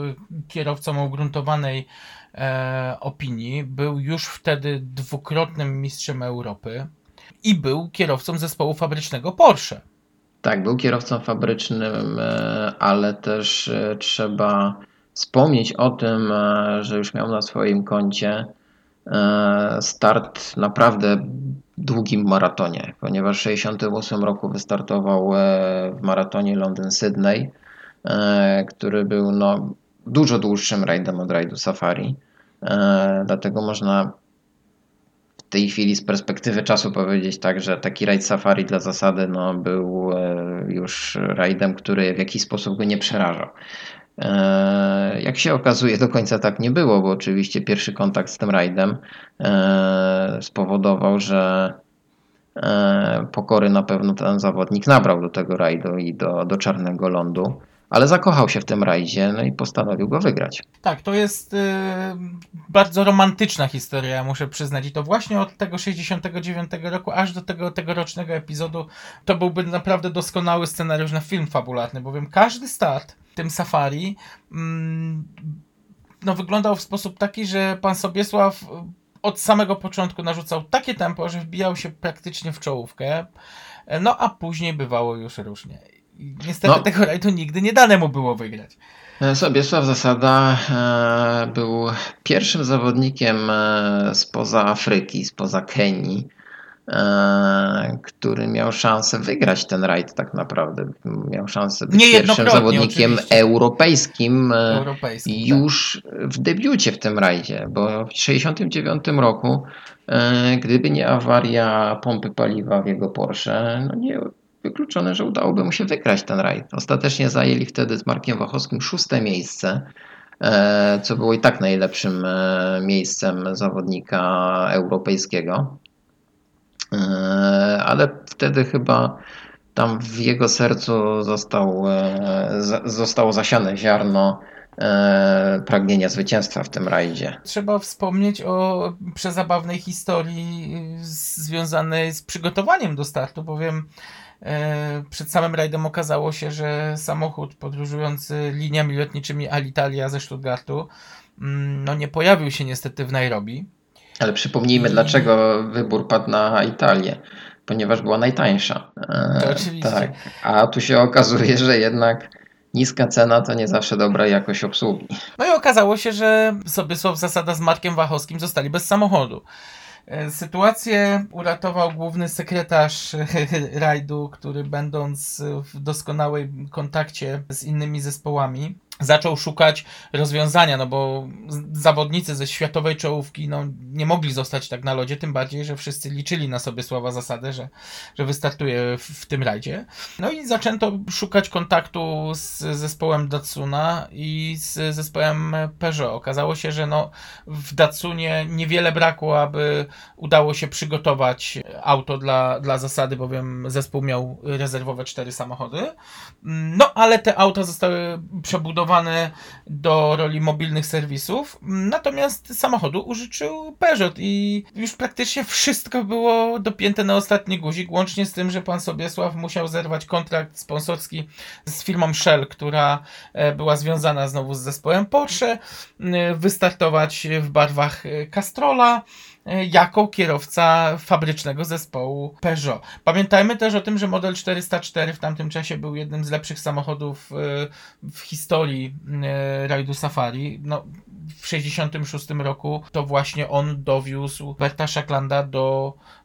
kierowcą ugruntowanej e, opinii, był już wtedy dwukrotnym mistrzem Europy i był kierowcą zespołu fabrycznego Porsche. Tak, był kierowcą fabrycznym, e, ale też e, trzeba wspomnieć o tym, e, że już miał na swoim koncie start naprawdę długim maratonie, ponieważ w 1968 roku wystartował w maratonie Londyn-Sydney, który był no, dużo dłuższym rajdem od rajdu Safari. E, Dlatego można w tej chwili z perspektywy czasu powiedzieć tak, że taki rajd safari dla zasady no, był e, już rajdem, który w jakiś sposób go nie przerażał. E, Jak się okazuje, do końca tak nie było, bo oczywiście pierwszy kontakt z tym rajdem spowodował, że pokory na pewno ten zawodnik nabrał do tego rajdu i do, do czarnego lądu, ale zakochał się w tym rajdzie no i postanowił go wygrać. Tak, to jest y, bardzo romantyczna historia, muszę przyznać. I to właśnie od tego 69 roku aż do tego tegorocznego epizodu to byłby naprawdę doskonały scenariusz na film fabularny, bowiem każdy start w tym safari mm, no, wyglądał w sposób taki, że pan Sobiesław y, od samego początku narzucał takie tempo, że wbijał się praktycznie w czołówkę. No a później bywało już różnie. Niestety No. tego rajdu nigdy nie dane mu było wygrać. E, Sobiesław Zasada e, był pierwszym zawodnikiem e, spoza Afryki, spoza Kenii, który miał szansę wygrać ten rajd tak naprawdę. Miał szansę być pierwszym zawodnikiem oczywiście. europejskim Europejski. tak. już w debiucie w tym rajdzie, bo w 1969 roku, gdyby nie awaria pompy paliwa w jego Porsche, no nie wykluczone, że udałoby mu się wygrać ten rajd. Ostatecznie zajęli wtedy z Markiem Wachowskim szóste miejsce, e, co było i tak najlepszym e, miejscem zawodnika europejskiego. E, Ale wtedy chyba tam w jego sercu został, zostało zasiane ziarno pragnienia zwycięstwa w tym rajdzie. Trzeba wspomnieć o przezabawnej historii związanej z przygotowaniem do startu, bowiem przed samym rajdem okazało się, że samochód podróżujący liniami lotniczymi Alitalia ze Stuttgartu mm, no nie pojawił się niestety w Nairobi. Ale przypomnijmy, dlaczego wybór padł na Italię. Ponieważ była najtańsza. E, To oczywiście. Tak. A tu się okazuje, że jednak niska cena to nie zawsze dobra jakość obsługi. No i okazało się, że Sobysław Zasada z Markiem Wachowskim zostali bez samochodu. E, Sytuację uratował główny sekretarz rajdu, który będąc w doskonałej kontakcie z innymi zespołami, zaczął szukać rozwiązania, no bo zawodnicy ze światowej czołówki no, nie mogli zostać tak na lodzie, tym bardziej, że wszyscy liczyli na sobie słowa zasadę, że, że wystartuje w, w tym rajdzie. No i zaczęto szukać kontaktu z zespołem Datsuna i z zespołem Peugeot. Okazało się, że no, w Datsunie niewiele brakło, aby udało się przygotować auto dla, dla zasady, bowiem zespół miał rezerwowe cztery samochody. No, ale te auta zostały przebudowane do roli mobilnych serwisów, natomiast samochodu użyczył Peugeot i już praktycznie wszystko było dopięte na ostatni guzik, łącznie z tym, że pan Sobiesław musiał zerwać kontrakt sponsorski z firmą Shell, która e, była związana znowu z zespołem Porsche, e, wystartować w barwach e, Castrola jako kierowca fabrycznego zespołu Peugeot. Pamiętajmy też o tym, że model 404 w tamtym czasie był jednym z lepszych samochodów e, w historii e, rajdu Safari. No, w 66 roku to właśnie on dowiózł Berta Szacklanda do y,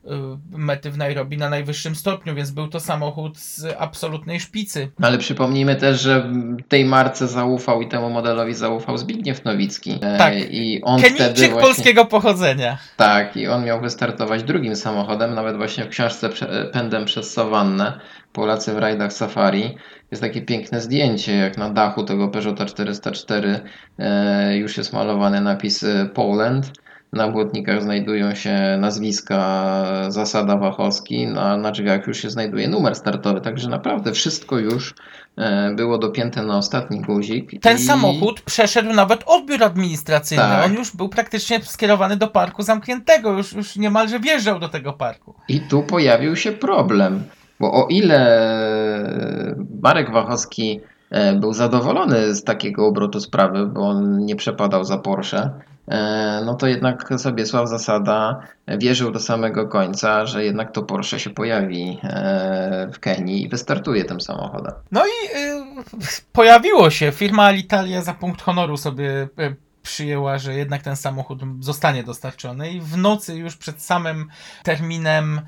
mety w Nairobi na najwyższym stopniu, więc był to samochód z absolutnej szpicy. Ale przypomnijmy też, że tej marce zaufał i temu modelowi zaufał Zbigniew Nowicki. E, Tak. I on wtedy właśnie... polskiego pochodzenia. Tak, i on miał wystartować drugim samochodem, nawet właśnie w książce Pędem przez Sawannę, Polacy w rajdach safari. Jest takie piękne zdjęcie, jak na dachu tego Peugeota 404 e, już jest malowany napis e, Poland. Na błotnikach znajdują się nazwiska Zasada Wachowski, a na drzwiach już się znajduje numer startowy, także naprawdę wszystko już e, było dopięte na ostatni guzik. Ten i- samochód przeszedł nawet odbiór administracyjny. Tak. On już był praktycznie skierowany do parku zamkniętego, już, już niemalże wjeżdżał do tego parku. I tu pojawił się problem, bo o ile Marek Wachowski e, był zadowolony z takiego obrotu sprawy, bo on nie przepadał za Porsche, no to jednak Sobiesław Zasada wierzył do samego końca, że jednak to Porsche się pojawi e, w Kenii i wystartuje tym samochodem. No i y, pojawiło się. Firma Alitalia za punkt honoru sobie przyjęła, że jednak ten samochód zostanie dostarczony i w nocy już przed samym terminem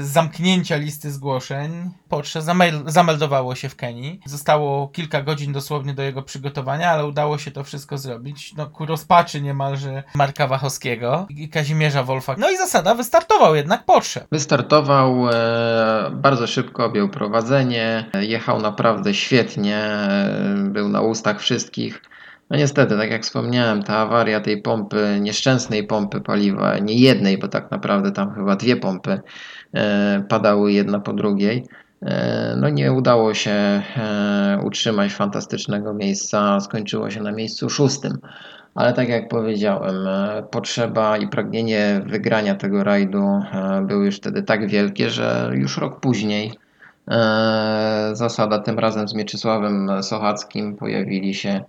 zamknięcia listy zgłoszeń zamel- zameldowało się w Kenii. Zostało kilka godzin dosłownie do jego przygotowania, ale udało się to wszystko zrobić. No, ku rozpaczy niemalże Marka Wachowskiego i Kazimierza Wolfa. No i zasada, wystartował jednak Porsche. Wystartował e, bardzo szybko, objął prowadzenie, e, jechał naprawdę świetnie, e, był na ustach wszystkich. No niestety, tak jak wspomniałem, ta awaria tej pompy, nieszczęsnej pompy paliwa, nie jednej, bo tak naprawdę tam chyba dwie pompy e, padały jedna po drugiej. E, No nie udało się e, utrzymać fantastycznego miejsca, skończyło się na miejscu szóstym. Ale tak jak powiedziałem, potrzeba i pragnienie wygrania tego rajdu były już wtedy tak wielkie, że już rok później zasada tym razem z Mieczysławem Sochackim pojawili się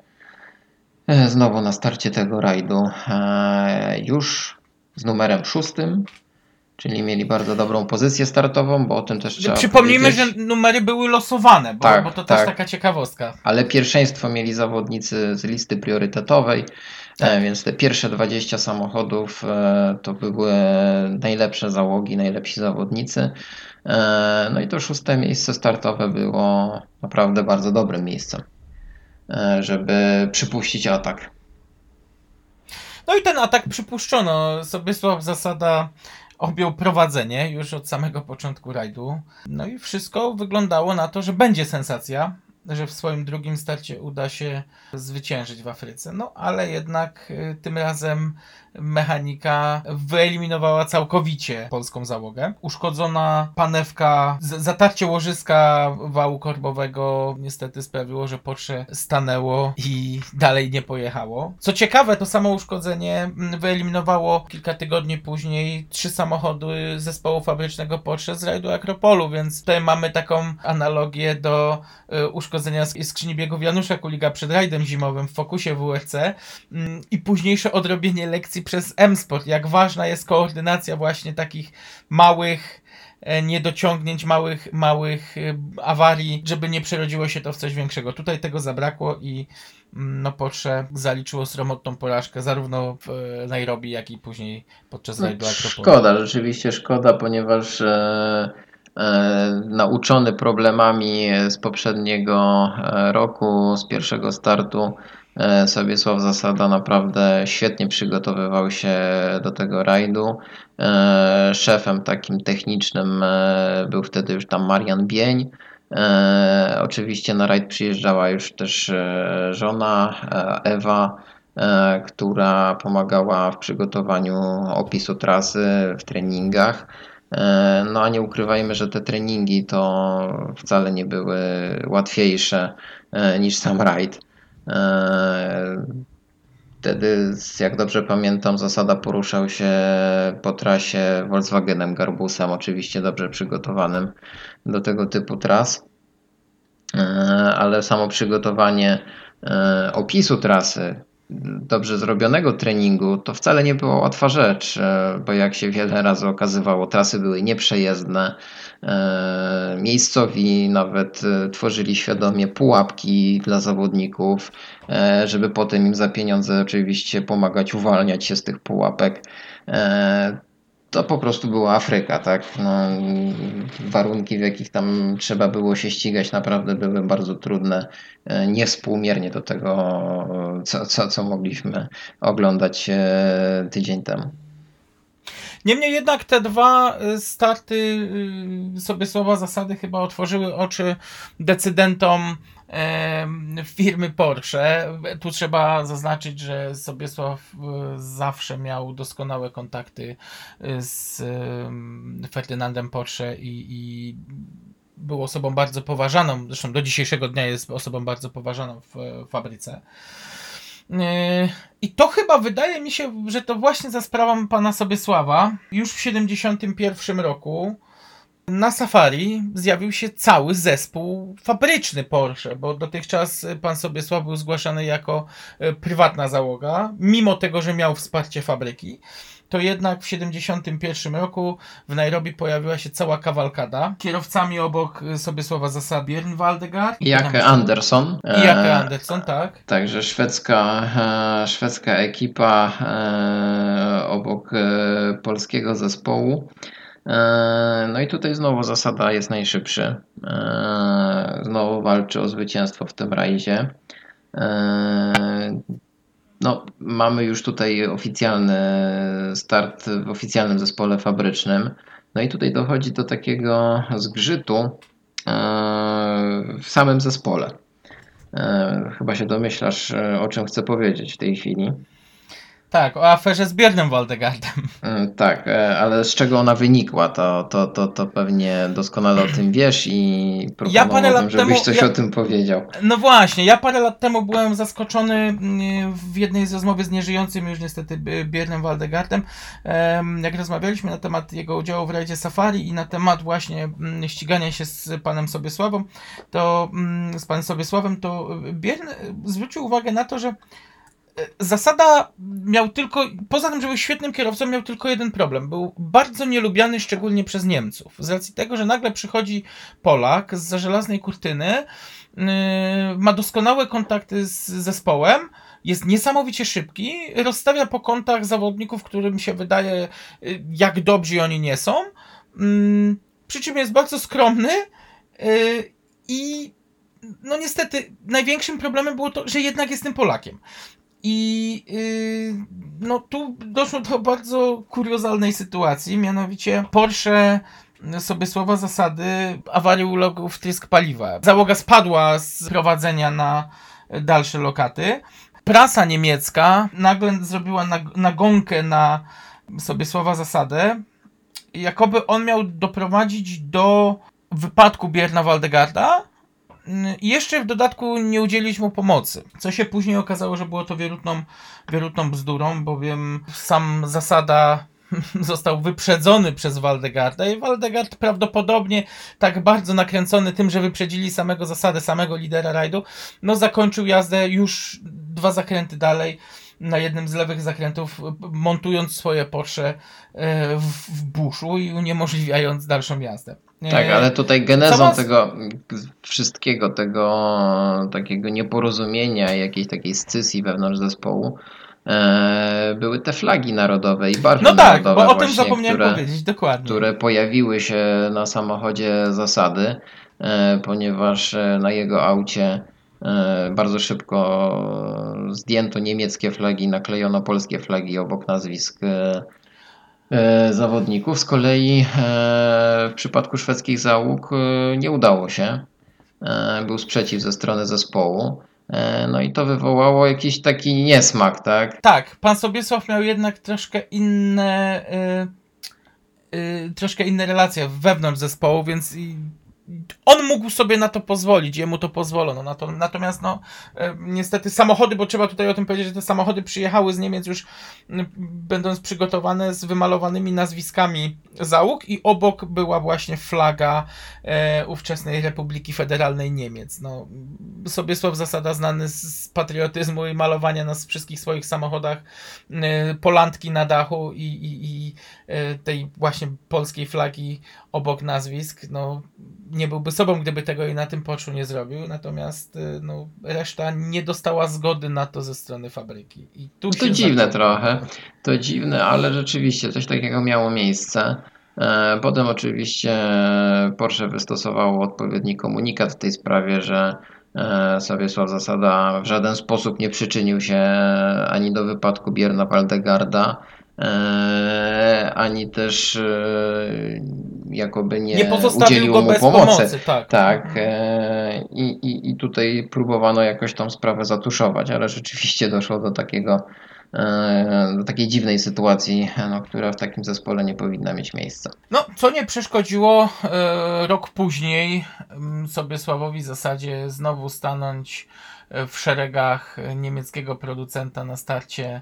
znowu na starcie tego rajdu e, już z numerem szóstym, czyli mieli bardzo dobrą pozycję startową, bo o tym też trzeba Przypomnijmy, powiedzieć. że numery były losowane, bo, Tak, bo to też tak. taka ciekawostka. ale pierwszeństwo mieli zawodnicy z listy priorytetowej, Tak. e, więc te pierwsze 20 samochodów e, to były najlepsze załogi, najlepsi zawodnicy. E, No i to szóste miejsce startowe było naprawdę bardzo dobrym miejscem, e, żeby przypuścić atak. No i ten atak przypuszczono. Sobiesław Zasada objął prowadzenie już od samego początku rajdu. No i wszystko wyglądało na to, że będzie sensacja, że w swoim drugim starcie uda się zwyciężyć w Afryce. No ale jednak y, tym razem mechanika wyeliminowała całkowicie polską załogę. Uszkodzona panewka, zatarcie łożyska wału korbowego niestety sprawiło, że Porsche stanęło i dalej nie pojechało. Co ciekawe, to samo uszkodzenie mm, wyeliminowało kilka tygodni później trzy samochody zespołu fabrycznego Porsche z rajdu Akropolu, więc tutaj mamy taką analogię do y, uszkodzenia sk- skrzyni biegów Janusza Kuliga przed rajdem zimowym w Focusie WRC mm, i późniejsze odrobienie lekcji przez M-Sport, jak ważna jest koordynacja właśnie takich małych e, niedociągnięć, małych, małych e, awarii, żeby nie przerodziło się to w coś większego. Tutaj tego zabrakło i mm, no Porsche zaliczyło sromotną porażkę zarówno w e, Nairobi, jak i później podczas rajdu Akropolu. Szkoda, rzeczywiście szkoda, ponieważ e, nauczony problemami z poprzedniego e, roku, z pierwszego startu, e, Sobiesław Zasada naprawdę świetnie przygotowywał się do tego rajdu. E, szefem takim technicznym e, był wtedy już tam Marian Bień. E, oczywiście na rajd przyjeżdżała już też e, żona e, Ewa e, która pomagała w przygotowaniu opisu trasy, w treningach. E, No a nie ukrywajmy, że te treningi to wcale nie były łatwiejsze e, niż sam rajd. E, Wtedy, jak dobrze pamiętam, zasada poruszał się po trasie Volkswagenem Garbusem, oczywiście dobrze przygotowanym do tego typu tras. Ale samo przygotowanie opisu trasy, dobrze zrobionego treningu, to wcale nie była łatwa rzecz, e, bo jak się wiele razy okazywało, trasy były nieprzejezdne. e, Miejscowi nawet e, tworzyli świadomie pułapki dla zawodników, żeby potem im za pieniądze oczywiście pomagać uwalniać się z tych pułapek. To po prostu była Afryka, tak? No, warunki, w jakich tam trzeba było się ścigać, naprawdę były bardzo trudne, e, niewspółmiernie do tego, co, co, co mogliśmy oglądać e, tydzień temu. Niemniej jednak te dwa y, starty y, sobie słowa zasady chyba otworzyły oczy decydentom firmy Porsche. Tu trzeba zaznaczyć, że Sobiesław y, zawsze miał doskonałe kontakty z em, Ferdynandem Porsche i, i był osobą bardzo poważaną, zresztą do dzisiejszego dnia jest osobą bardzo poważaną w fabryce. Yy, I to chyba wydaje mi się, że to właśnie za sprawą pana Sobiesława już w 71 roku na safari zjawił się cały zespół fabryczny Porsche, bo dotychczas pan Sobiesław był zgłaszany jako e, prywatna załoga, mimo tego, że miał wsparcie fabryki. To jednak w 71 roku w Nairobi pojawiła się cała kawalkada. Kierowcami obok e, Sobiesława Zasad Björn Waldegard I Jak Anderson. i jak e, Anderson, tak. Także szwedzka, e, szwedzka ekipa e, obok e, polskiego zespołu. No i tutaj znowu zasada jest najszybszy. Znowu walczy o zwycięstwo w tym rajdzie. No, mamy już tutaj oficjalny start w oficjalnym zespole fabrycznym. No i tutaj dochodzi do takiego zgrzytu e, w samym zespole. E, Chyba się domyślasz, e, o czym chcę powiedzieć w tej chwili. Tak, o aferze z Björnem Waldegardem. Mm, Tak, e, ale z czego ona wynikła, to, to, to, to pewnie doskonale o tym wiesz i Ja proponowałbym, żebyś temu- coś ja- o tym powiedział. No właśnie, ja parę lat temu byłem zaskoczony w jednej z rozmowy z nieżyjącym już niestety B- Björnem Waldegardem, em, jak rozmawialiśmy na temat jego udziału w rajdzie Safari i na temat właśnie mm, ścigania się z panem Sobiesławem, to mm, z panem Sobiesławem, to Björn e, zwrócił uwagę na to, że e, Zasada miał tylko, poza tym, że był świetnym kierowcą, miał tylko jeden problem. Był bardzo nielubiany, szczególnie przez Niemców. Z racji tego, że nagle przychodzi Polak z za żelaznej kurtyny, yy, ma doskonałe kontakty z zespołem, jest niesamowicie szybki, rozstawia po kątach zawodników, którym się wydaje, yy, jak dobrzy oni nie są. Yy, przy czym jest bardzo skromny yy, i no niestety największym problemem było to, że jednak jest tym Polakiem. I yy, no tu doszło do bardzo kuriozalnej sytuacji, mianowicie Porsche sobie słowa zasady awarii uległ wtrysk paliwa. Załoga spadła z prowadzenia na dalsze lokaty. prasa niemiecka nagle zrobiła nag- nagonkę na sobie słowa zasadę, jakoby on miał doprowadzić do wypadku Bierna Waldegarda i jeszcze w dodatku nie udzielić mu pomocy. Co się później okazało, że było to wierutną, wierutną bzdurą, bowiem sam zasada został wyprzedzony przez Waldegarda i Waldegard prawdopodobnie tak bardzo nakręcony tym, że wyprzedzili samego zasadę, samego lidera rajdu, no zakończył jazdę już dwa zakręty dalej na jednym z lewych zakrętów, montując swoje Porsche e, w buszu i uniemożliwiając dalszą jazdę. Tak, ale tutaj genezą tego wszystkiego, tego takiego nieporozumienia, jakiejś takiej scysji wewnątrz zespołu, e, były te flagi narodowe i barwy No tak, narodowe bo o tym właśnie, zapomniałem które, powiedzieć, dokładnie. które pojawiły się na samochodzie zasady, e, ponieważ e, na jego aucie e, bardzo szybko zdjęto niemieckie flagi, naklejono polskie flagi obok nazwisk e, zawodników. Z kolei e, w przypadku szwedzkich załóg e, nie udało się. E, Był sprzeciw ze strony zespołu. E, No i to wywołało jakiś taki niesmak, tak? Tak, pan Sobiesław miał jednak troszkę inne. Troszkę inne relacje wewnątrz zespołu, więc on mógł sobie na to pozwolić, jemu to pozwolono. Na to, natomiast, no, y, niestety, samochody, bo trzeba tutaj o tym powiedzieć, że te samochody przyjechały z Niemiec już będąc przygotowane z wymalowanymi nazwiskami załóg, i obok była właśnie flaga e, ówczesnej Republiki Federalnej Niemiec. No, Sobiesław Zasada znany z, patriotyzmu i malowania na wszystkich swoich samochodach e, polantki na dachu i, i, i e, tej właśnie polskiej flagi obok nazwisk, no nie byłby sobą, gdyby tego i na tym poczu nie zrobił, natomiast e, no, reszta nie dostała zgody na to ze strony fabryki. I tu To dziwne zaczęło. trochę. To dziwne, ale rzeczywiście coś takiego miało miejsce. E, Potem oczywiście Porsche wystosowało odpowiedni komunikat w tej sprawie, że e, Sobiesław Zasada w żaden sposób nie przyczynił się ani do wypadku Bierna Waldegarda, e, ani też e, jakoby nie, Nie udzielił go mu bez pomocy. pomocy, tak. Tak, e, i, i, i tutaj próbowano jakoś tą sprawę zatuszować, ale rzeczywiście doszło do takiego, e, do takiej dziwnej sytuacji, no, która w takim zespole nie powinna mieć miejsca. No, co nie przeszkodziło e, rok później sobie Sławowi zasadzie znowu stanąć e, w szeregach e, niemieckiego producenta na starcie e,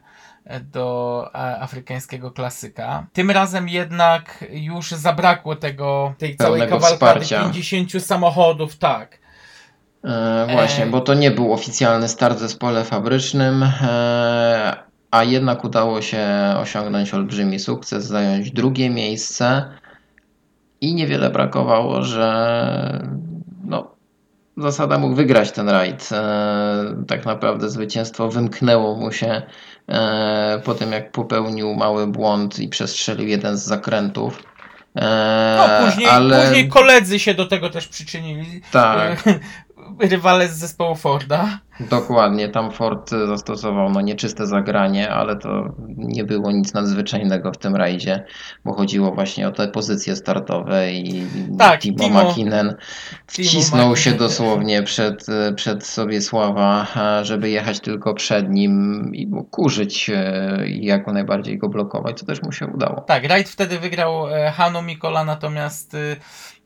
do e, afrykańskiego klasyka. Tym razem jednak już zabrakło tego, tej całej kawalkady wsparcia. 50 samochodów, tak. E, właśnie, E, bo to nie był oficjalny start w zespole fabrycznym, e, a jednak udało się osiągnąć olbrzymi sukces, zająć drugie miejsce i niewiele brakowało, że no, Zasada mógł wygrać ten rajd. E, tak naprawdę zwycięstwo wymknęło mu się po tym, jak popełnił mały błąd i przestrzelił jeden z zakrętów. E, No, później, ale później koledzy się do tego też przyczynili. tak, E, Rywale z zespołu Forda. dokładnie. Tam Ford zastosował no, nieczyste zagranie, ale to nie było nic nadzwyczajnego w tym rajdzie, bo chodziło właśnie o te pozycje startowe i Tak, Timo, Timo- Makinen wcisnął się dosłownie przed, przed sobie Sława, żeby jechać tylko przed nim i kurzyć e, i jak najbardziej go blokować, co też mu się udało. Tak, rajd wtedy wygrał e, Hanu Mikola, natomiast y,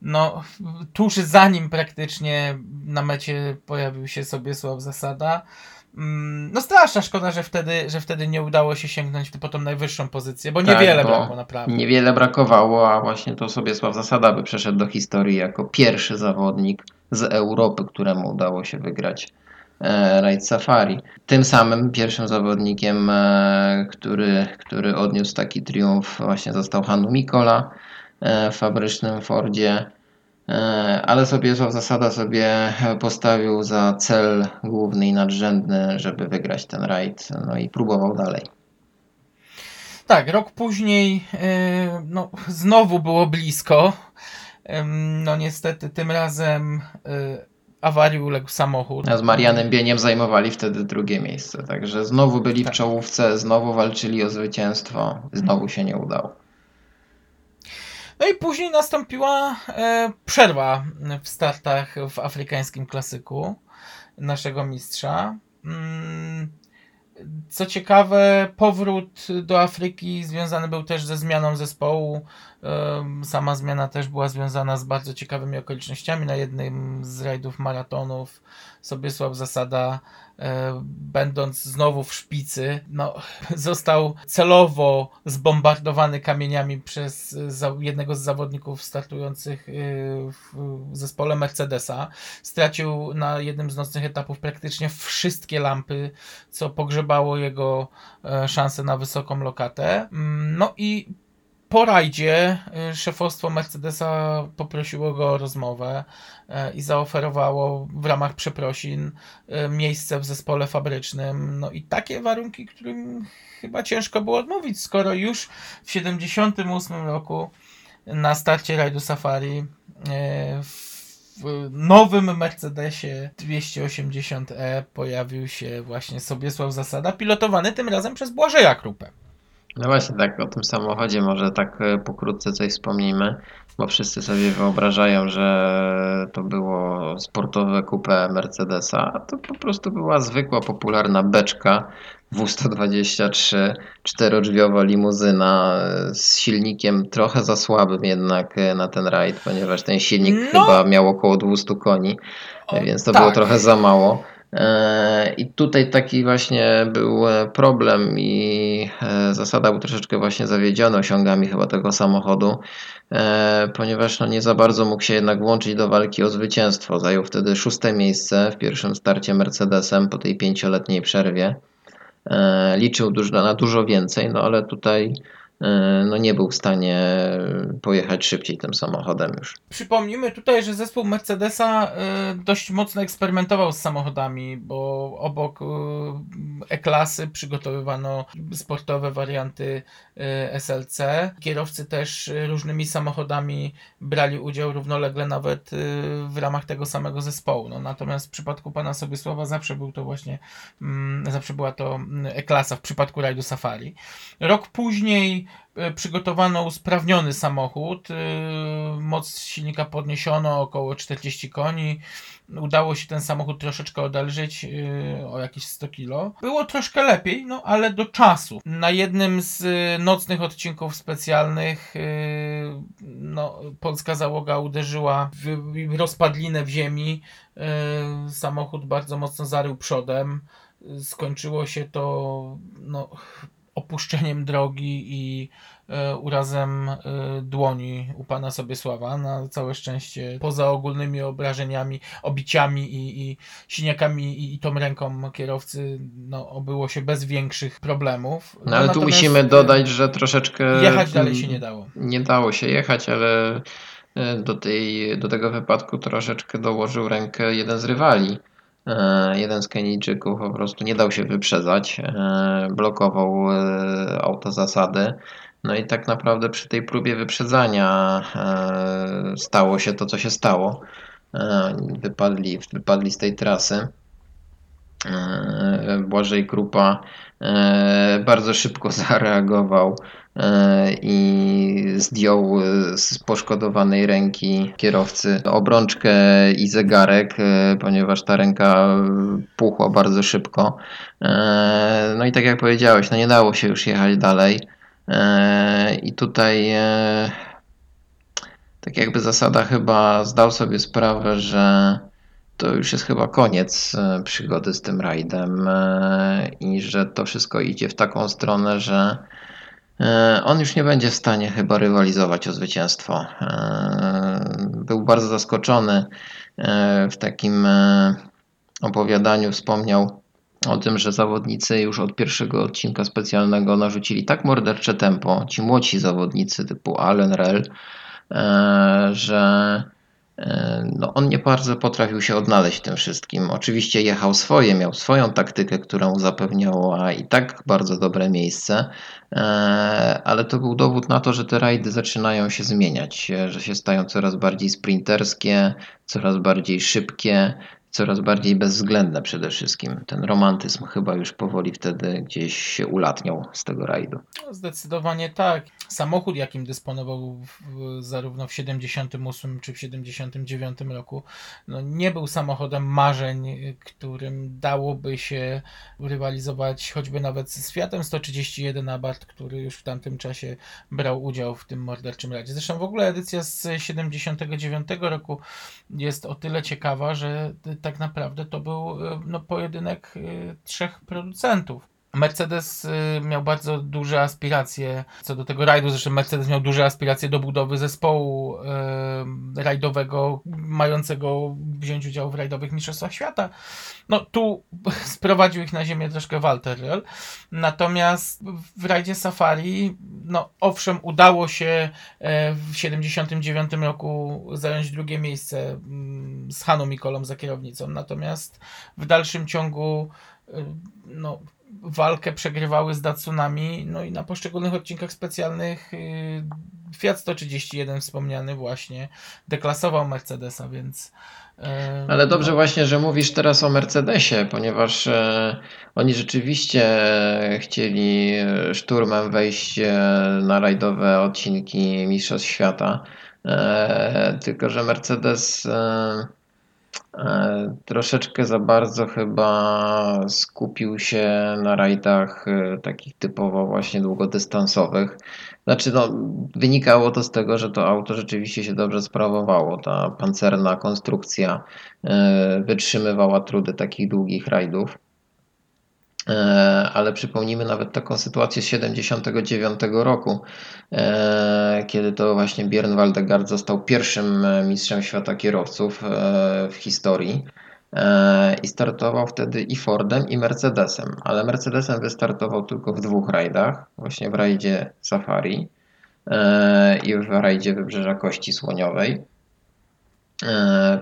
no, tuż za nim praktycznie na mecie pojawił się sobie Sław Zasada. Mm, No straszna szkoda, że wtedy, że wtedy nie udało się sięgnąć po tą najwyższą pozycję, bo Tak, niewiele bo brakło naprawdę. Niewiele brakowało, a właśnie to sobie Sław Zasada by przeszedł do historii jako pierwszy zawodnik z Europy, któremu udało się wygrać e, rajd Safari. Tym samym pierwszym zawodnikiem, e, który, który odniósł taki triumf właśnie został Hanu Mikola fabrycznym Fordzie. E, Ale sobie Sław Zasada sobie postawił za cel główny i nadrzędny, żeby wygrać ten rajd, no i próbował dalej. Tak, rok później e, no, znowu było blisko. No niestety tym razem e, awarii uległ samochód. A z Marianem Bieniem zajmowali wtedy drugie miejsce. Także znowu byli w Tak. czołówce, znowu walczyli o zwycięstwo, znowu się nie udało. No i później nastąpiła e, przerwa w startach w afrykańskim klasyku naszego mistrza. Mm, Co ciekawe, powrót do Afryki związany był też ze zmianą zespołu. Em, Sama zmiana też była związana z bardzo ciekawymi okolicznościami. Na jednym z rajdów maratonów Sobiesław Zasada, e, będąc znowu w szpicy, no, został celowo zbombardowany kamieniami przez e, jednego z zawodników startujących e, w zespole Mercedesa. Stracił na jednym z nocnych etapów praktycznie wszystkie lampy, co pogrzebało jego e, szanse na wysoką lokatę. Mm, No i po rajdzie e, szefostwo Mercedesa poprosiło go o rozmowę e, i zaoferowało w ramach przeprosin e, miejsce w zespole fabrycznym. No i takie warunki, którym chyba ciężko było odmówić, skoro już w 78 roku na starcie rajdu Safari e, w nowym Mercedesie 280e pojawił się właśnie Sobiesław Zasada, pilotowany tym razem przez Błażeja Krupę. No właśnie, tak o tym samochodzie może tak e, pokrótce coś wspomnijmy, bo wszyscy sobie wyobrażają, że to było sportowe coupe Mercedesa, a to po prostu była zwykła, popularna beczka W123, czterodrzwiowa limuzyna e, z silnikiem trochę za słabym jednak e, na ten rajd, ponieważ ten silnik No. chyba miał około 200 koni, więc to tak. było trochę za mało. E, I tutaj taki właśnie był e, problem i e, zasada był troszeczkę właśnie zawiedziony osiągami chyba tego samochodu, ponieważ no nie za bardzo mógł się jednak włączyć do walki o zwycięstwo. Zajął wtedy szóste miejsce w pierwszym starcie Mercedesem po tej pięcioletniej przerwie. Liczył dużo, na dużo więcej, no ale tutaj no nie był w stanie pojechać szybciej tym samochodem już. Przypomnijmy tutaj, że zespół Mercedesa y, dość mocno eksperymentował z samochodami, bo obok y, E-klasy przygotowywano sportowe warianty SLC. Kierowcy też różnymi samochodami brali udział równolegle nawet w ramach tego samego zespołu. No, natomiast w przypadku pana Sobiesława zawsze był to właśnie, mm, zawsze była to mm, E-klasa w przypadku rajdu Safari. Rok później e, przygotowano usprawniony samochód. e, Moc silnika podniesiono około 40 koni. Udało się ten samochód troszeczkę odelżyć e, o jakieś 100 kg. Było troszkę lepiej, no ale do czasu. Na jednym z e, nocnych odcinków specjalnych e, no, polska załoga uderzyła w rozpadlinę w ziemi. E, Samochód bardzo mocno zarył przodem. Skończyło się to no, opuszczeniem drogi i e, urazem e, dłoni u pana Sobiesława. Na całe szczęście, poza ogólnymi obrażeniami, obiciami i, i siniakami i, i tą ręką kierowcy, no, obyło się bez większych problemów. No ale tu natomiast, musimy e, dodać, że troszeczkę Jechać dalej się nie dało. nie dało się jechać, ale do, tej, do tego wypadku troszeczkę dołożył rękę jeden z rywali. E, Jeden z Kenijczyków po prostu nie dał się wyprzedzać, e, blokował e, auto zasady. No i tak naprawdę przy tej próbie wyprzedzania stało się to, co się stało. Wypadli, wypadli z tej trasy. Błażej Krupa bardzo szybko zareagował e, i zdjął e, z poszkodowanej ręki kierowcy obrączkę i zegarek, e, ponieważ ta ręka puchła bardzo szybko. E, No i tak jak powiedziałeś, no nie dało się już jechać dalej. E, I tutaj e, tak jakby zasada chyba zdał sobie sprawę, że to już jest chyba koniec e, przygody z tym rajdem e, i że to wszystko idzie w taką stronę, że e, on już nie będzie w stanie chyba rywalizować o zwycięstwo. Był bardzo zaskoczony w takim opowiadaniu, wspomniał o tym, że zawodnicy już od pierwszego odcinka specjalnego narzucili tak mordercze tempo, ci młodsi zawodnicy typu Allen Rell, że No, on nie bardzo potrafił się odnaleźć w tym wszystkim. Oczywiście jechał swoje, miał swoją taktykę, którą zapewniała i tak bardzo dobre miejsce, e, ale to był dowód na to, że te rajdy zaczynają się zmieniać, e, że się stają coraz bardziej sprinterskie, coraz bardziej szybkie coraz bardziej bezwzględne przede wszystkim. Ten romantyzm chyba już powoli wtedy gdzieś się ulatniał z tego rajdu. No, zdecydowanie tak. Samochód, jakim dysponował w, zarówno w 78 czy w 79 roku, no nie był samochodem marzeń, którym dałoby się rywalizować choćby nawet z Fiatem 131 Abarth, który już w tamtym czasie brał udział w tym morderczym rajdzie. Zresztą w ogóle edycja z 79 roku jest o tyle ciekawa, że tak naprawdę to był e, no, pojedynek e, trzech producentów. Mercedes y, miał bardzo duże aspiracje co do tego rajdu, zresztą Mercedes miał duże aspiracje do budowy zespołu e, rajdowego, mającego wziąć udział w rajdowych mistrzostwach świata. No tu sprowadził ich na ziemię troszkę Walter. Natomiast w rajdzie Safari, no owszem, udało się e, w 79 roku zająć drugie miejsce mm, z Haną Mikolą za kierownicą. Natomiast w dalszym ciągu no, walkę przegrywały z Datsunami, no i na poszczególnych odcinkach specjalnych yy, Fiat 131 wspomniany właśnie deklasował Mercedesa, więc yy, Ale dobrze no, właśnie, że mówisz teraz o Mercedesie, ponieważ e, oni rzeczywiście chcieli e, szturmem wejść e, na rajdowe odcinki Mistrzostw Świata. E, tylko, że Mercedes e, troszeczkę za bardzo chyba skupił się na rajdach e, takich typowo właśnie długodystansowych. Znaczy, no, wynikało to z tego, że to auto rzeczywiście się dobrze sprawowało. Ta pancerna konstrukcja e, wytrzymywała trudy takich długich rajdów. E, Ale przypomnijmy nawet taką sytuację z 79 roku, e, kiedy to właśnie Björn Waldegard został pierwszym e, mistrzem świata kierowców w historii i startował wtedy i Fordem i Mercedesem, ale Mercedesem wystartował tylko w dwóch rajdach, właśnie w rajdzie Safari i w rajdzie Wybrzeża Kości Słoniowej,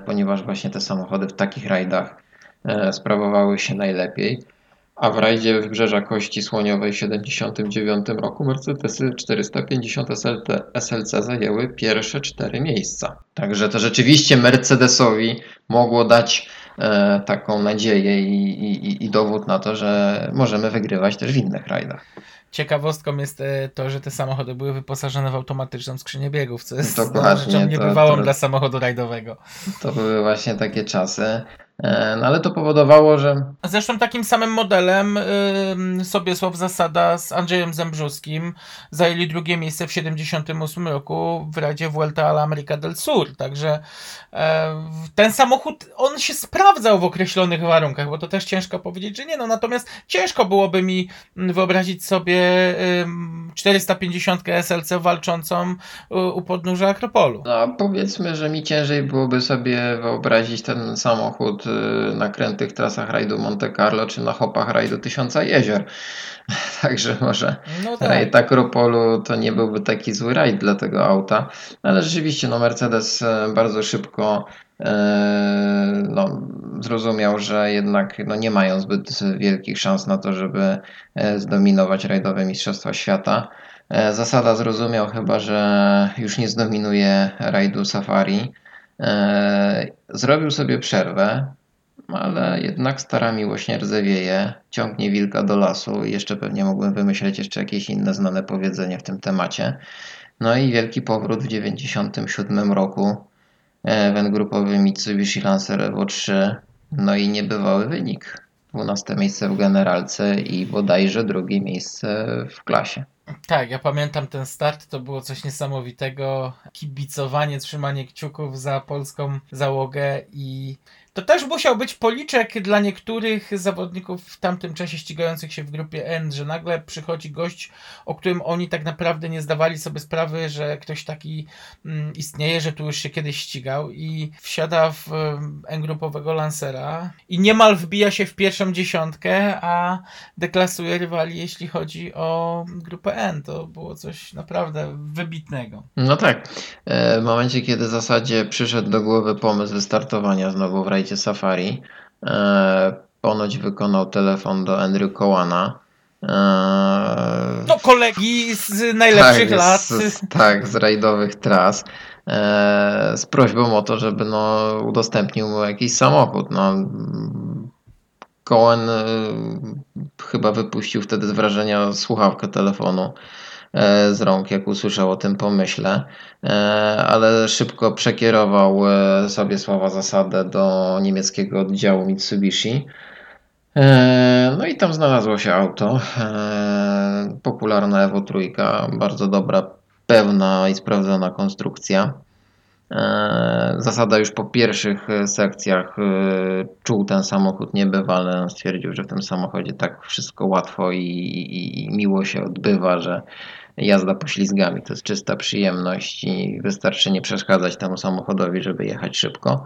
ponieważ właśnie te samochody w takich rajdach sprawowały się najlepiej. A w rajdzie Wybrzeża Kości Słoniowej w 1979 roku Mercedesy 450 SLT, SLC zajęły pierwsze cztery miejsca. Także to rzeczywiście Mercedesowi mogło dać e, taką nadzieję i, i, i dowód na to, że możemy wygrywać też w innych rajdach. Ciekawostką jest e, to, że te samochody były wyposażone w automatyczną skrzynię biegów, co jest Dokładnie, rzeczą to- niebywałą to- dla samochodu rajdowego. To były właśnie takie czasy. E, no ale to powodowało, że Zresztą takim samym modelem ym, Sobiesław Zasada z Andrzejem Zembrzuskim zajęli drugie miejsce w 78 roku w Radzie Vuelta a la America del Sur. Także e, ten samochód, on się sprawdzał w określonych warunkach, bo to też ciężko powiedzieć, że nie. No natomiast ciężko byłoby mi wyobrazić sobie ym, 450 SLC walczącą u podnóża Akropolu. No, powiedzmy, że mi ciężej byłoby sobie wyobrazić ten samochód y, na krętych trasach rajdu Monte Carlo czy na hopach rajdu Tysiąca Jezior. Także może No tak. rajd Akropolu to nie byłby taki zły rajd dla tego auta. Ale rzeczywiście no Mercedes e, bardzo szybko e, no, zrozumiał, że jednak no, nie mają zbyt wielkich szans na to, żeby e, zdominować rajdowe Mistrzostwa Świata. Zasada zrozumiał chyba, że już nie zdominuje rajdu Safari. E, Zrobił sobie przerwę, ale jednak stara miłość nie rdzewieje, ciągnie wilka do lasu i jeszcze pewnie mógłbym wymyśleć jeszcze jakieś inne znane powiedzenie w tym temacie. No i wielki powrót w 97 roku, e, Wen grupowy Mitsubishi Lancer Evo 3, no i niebywały wynik. 12 miejsce w generalce i bodajże drugie miejsce w klasie. Tak, ja pamiętam ten start, to było coś niesamowitego. Kibicowanie, trzymanie kciuków za polską załogę i to też musiał być policzek dla niektórych zawodników w tamtym czasie ścigających się w grupie N, że nagle przychodzi gość, o którym oni tak naprawdę nie zdawali sobie sprawy, że ktoś taki mm, istnieje, że tu już się kiedyś ścigał i wsiada w em, N-grupowego Lancera i niemal wbija się w pierwszą dziesiątkę, a deklasuje rywali, jeśli chodzi o grupę N. To było coś naprawdę wybitnego. No tak. E, W momencie, kiedy w zasadzie przyszedł do głowy pomysł wystartowania znowu w rajdzie Safari, e, ponoć wykonał telefon do Andrew Cowana E, No, kolegi z najlepszych tak, lat. Z, tak, z rajdowych tras. E, z prośbą o to, żeby no, udostępnił mu jakiś samochód. No, Cohen e, chyba wypuścił wtedy z wrażenia słuchawkę telefonu e, z rąk, jak usłyszał o tym pomyśle, e, ale szybko przekierował e, sobie słowa zasadę do niemieckiego oddziału Mitsubishi. E, No i tam znalazło się auto. e, Popularna Evo trójka, bardzo dobra, pewna i sprawdzona konstrukcja. E, Zasada już po pierwszych e, sekcjach e, czuł ten samochód niebywale. On Stwierdził, że w tym samochodzie tak wszystko łatwo i, i, i miło się odbywa, że jazda poślizgami to jest czysta przyjemność i wystarczy nie przeszkadzać temu samochodowi, żeby jechać szybko.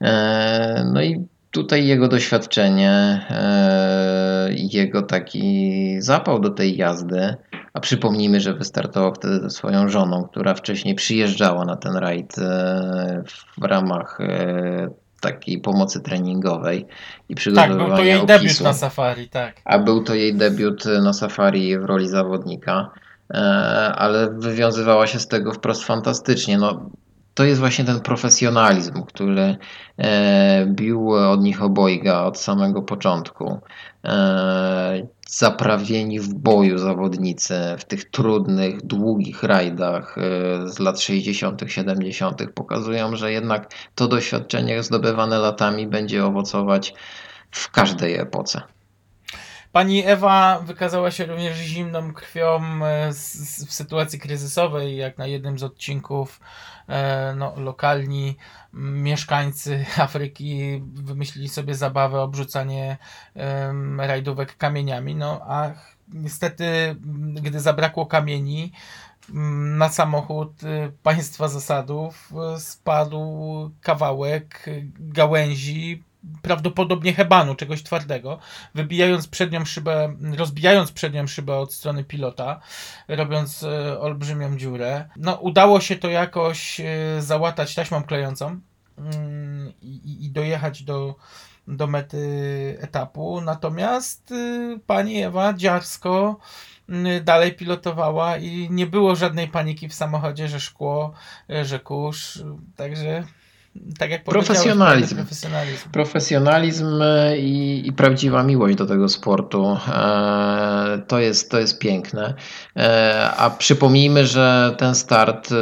E, No i tutaj jego doświadczenie, e, jego taki zapał do tej jazdy, a przypomnijmy, że wystartował wtedy ze swoją żoną, która wcześniej przyjeżdżała na ten rajd e, w ramach takiej pomocy treningowej i Tak, przygotowywania był to jej debiut opisu. na safari, tak. A był to jej debiut na safari w roli zawodnika, ale wywiązywała się z tego wprost fantastycznie. No, to jest właśnie ten profesjonalizm, który e, bił od nich obojga od samego początku. E, Zaprawieni w boju zawodnicy w tych trudnych, długich rajdach e, z lat 60., 70. pokazują, że jednak to doświadczenie zdobywane latami będzie owocować w każdej epoce. Pani Ewa wykazała się również zimną krwią e, w sytuacji kryzysowej, jak na jednym z odcinków e, no, lokalni mieszkańcy Afryki wymyślili sobie zabawę obrzucanie rajdówek kamieniami, no a niestety gdy zabrakło kamieni m, na samochód y, państwa zasadów y, spadł kawałek gałęzi prawdopodobnie hebanu, czegoś twardego, wybijając przednią szybę, rozbijając przednią szybę od strony pilota, robiąc e, olbrzymią dziurę. No, udało się to jakoś e, załatać taśmą klejącą mm, i, dojechać do, do mety etapu. Natomiast y, pani Ewa dziarsko y, dalej pilotowała i nie było żadnej paniki w samochodzie, że szkło, y, że kurz. Także tak jak powiedziałeś, Profesjonalizm. Profesjonalizm. Profesjonalizm i, i prawdziwa miłość do tego sportu. E, to, jest, to jest piękne. E, a przypomnijmy, że ten start e,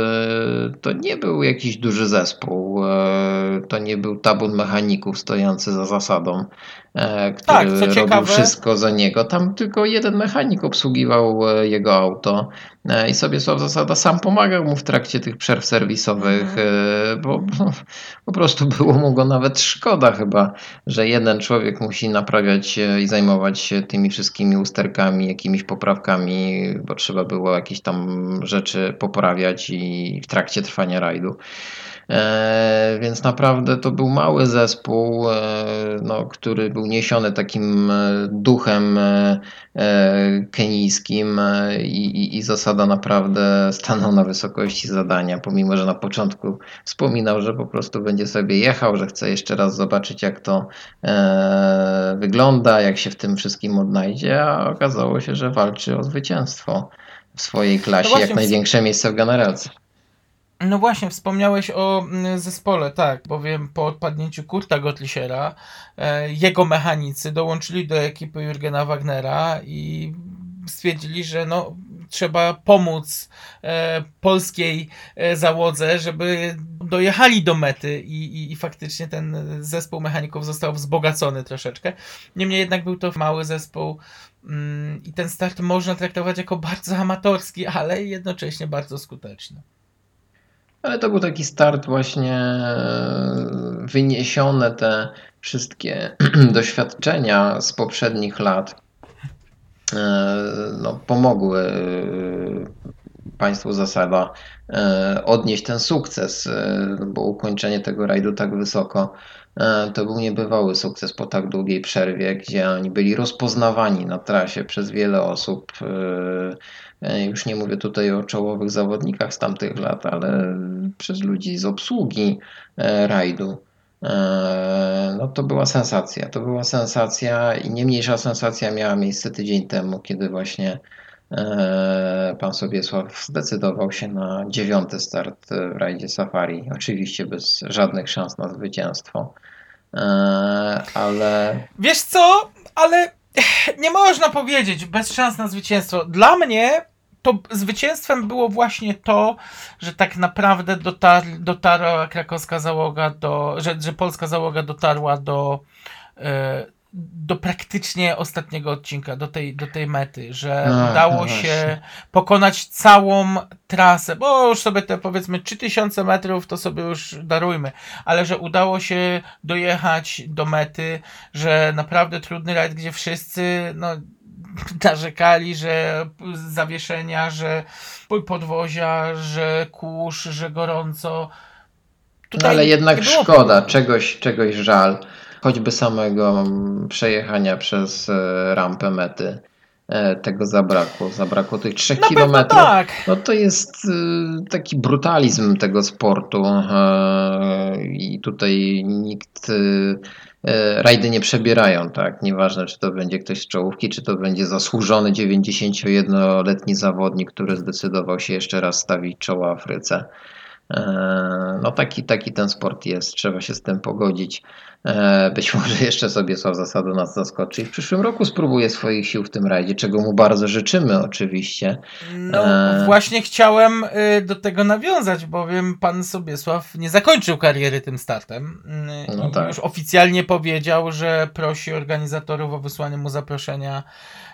to nie był jakiś duży zespół. E, to nie był tabun mechaników stojący za zasadą, który Tak, co robił ciekawe- wszystko za niego. Tam tylko jeden mechanik obsługiwał e, jego auto. E, I sobie Sław Zasada sam pomagał mu w trakcie tych przerw serwisowych, e, bo bo po prostu było mu go nawet szkoda chyba, że jeden człowiek musi naprawiać e, i zajmować się tymi wszystkimi usterkami, jakimiś poprawkami, bo trzeba było jakieś tam rzeczy poprawiać i w trakcie trwania rajdu. E, więc naprawdę to był mały zespół, e, no, który był niesiony takim e, duchem kenijskim i, i, i zasada naprawdę stanął na wysokości zadania, pomimo że na początku wspominał, że po prostu będzie sobie jechał, że chce jeszcze raz zobaczyć jak to wygląda, jak się w tym wszystkim odnajdzie, a okazało się, że walczy o zwycięstwo w swojej klasie, właśnie jak największe miejsce w generalce. No właśnie, wspomniałeś o mm, zespole, tak, bowiem po odpadnięciu Kurta Gottlischera e, jego mechanicy dołączyli do ekipy Jurgena Wagnera i stwierdzili, że no, trzeba pomóc e, polskiej e, załodze, żeby dojechali do mety i, i, i faktycznie ten zespół mechaników został wzbogacony troszeczkę. Niemniej jednak był to mały zespół mm, i ten start można traktować jako bardzo amatorski, ale jednocześnie bardzo skuteczny. Ale to był taki start właśnie e, wyniesione te wszystkie doświadczenia z poprzednich lat. E, no, pomogły e, państwu zasada odnieść ten sukces, bo ukończenie tego rajdu tak wysoko to był niebywały sukces po tak długiej przerwie, gdzie oni byli rozpoznawani na trasie przez wiele osób. e, e, Już nie mówię tutaj o czołowych zawodnikach z tamtych lat, ale przez ludzi z obsługi e, rajdu. e, no to była sensacja. To była sensacja i nie mniejsza sensacja miała miejsce tydzień temu, kiedy właśnie e, pan Sobiesław zdecydował się na dziewiąty start w rajdzie Safari. Oczywiście bez żadnych szans na zwycięstwo. E, ale Wiesz co, ale nie można powiedzieć bez szans na zwycięstwo. Dla mnie to zwycięstwem było właśnie to, że tak naprawdę dotar, dotarła krakowska załoga do, że, że polska załoga dotarła do, e, do praktycznie ostatniego odcinka, do tej, do tej mety, że No, udało no się pokonać całą trasę, bo już sobie te powiedzmy 3000 metrów to sobie już darujmy, ale że udało się dojechać do mety, że naprawdę trudny rajd, gdzie wszyscy no, narzekali, że zawieszenia, że podwozia, że kurz, że gorąco. No ale jednak szkoda, czegoś, czegoś żal. Choćby samego przejechania przez e, rampę mety. E, Tego zabrakło. Zabrakło tych 3 Na pewno kilometrów. tak. No to jest y, taki brutalizm tego sportu e, i tutaj nikt e, rajdy nie przebierają, tak? Nieważne, czy to będzie ktoś z czołówki, czy to będzie zasłużony 91-letni zawodnik, który zdecydował się jeszcze raz stawić czoło Afryce. E, No taki, taki ten sport jest, trzeba się z tym pogodzić. E, Być może jeszcze sobie Sław Zasada nas zaskoczy i w przyszłym roku spróbuje swoich sił w tym rajdzie, czego mu bardzo życzymy oczywiście. No Eee. właśnie chciałem y, do tego nawiązać, bowiem pan Sobiesław nie zakończył kariery tym startem. y, No tak. Już oficjalnie powiedział, że prosi organizatorów o wysłanie mu zaproszenia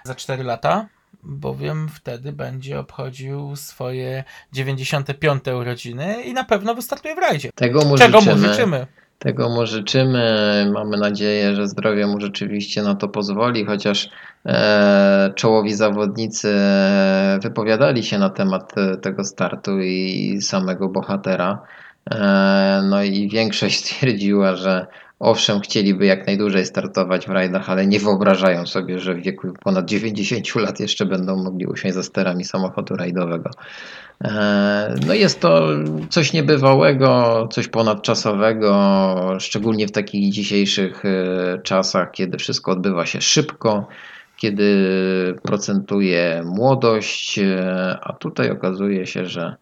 za 4 lata, bowiem wtedy będzie obchodził swoje 95. urodziny i na pewno wystartuje w rajdzie. Tego mu Czego życzymy. mu życzymy? Tego mu życzymy. Mamy nadzieję, że zdrowie mu rzeczywiście na to pozwoli, chociaż e, czołowi zawodnicy e, wypowiadali się na temat e, tego startu i samego bohatera. E, no i większość stwierdziła, że owszem, chcieliby jak najdłużej startować w rajdach, ale nie wyobrażają sobie, że w wieku ponad 90 lat jeszcze będą mogli usiąść za sterami samochodu rajdowego. E, No jest to coś niebywałego, coś ponadczasowego, szczególnie w takich dzisiejszych e, czasach, kiedy wszystko odbywa się szybko, kiedy procentuje młodość, e, a tutaj okazuje się, że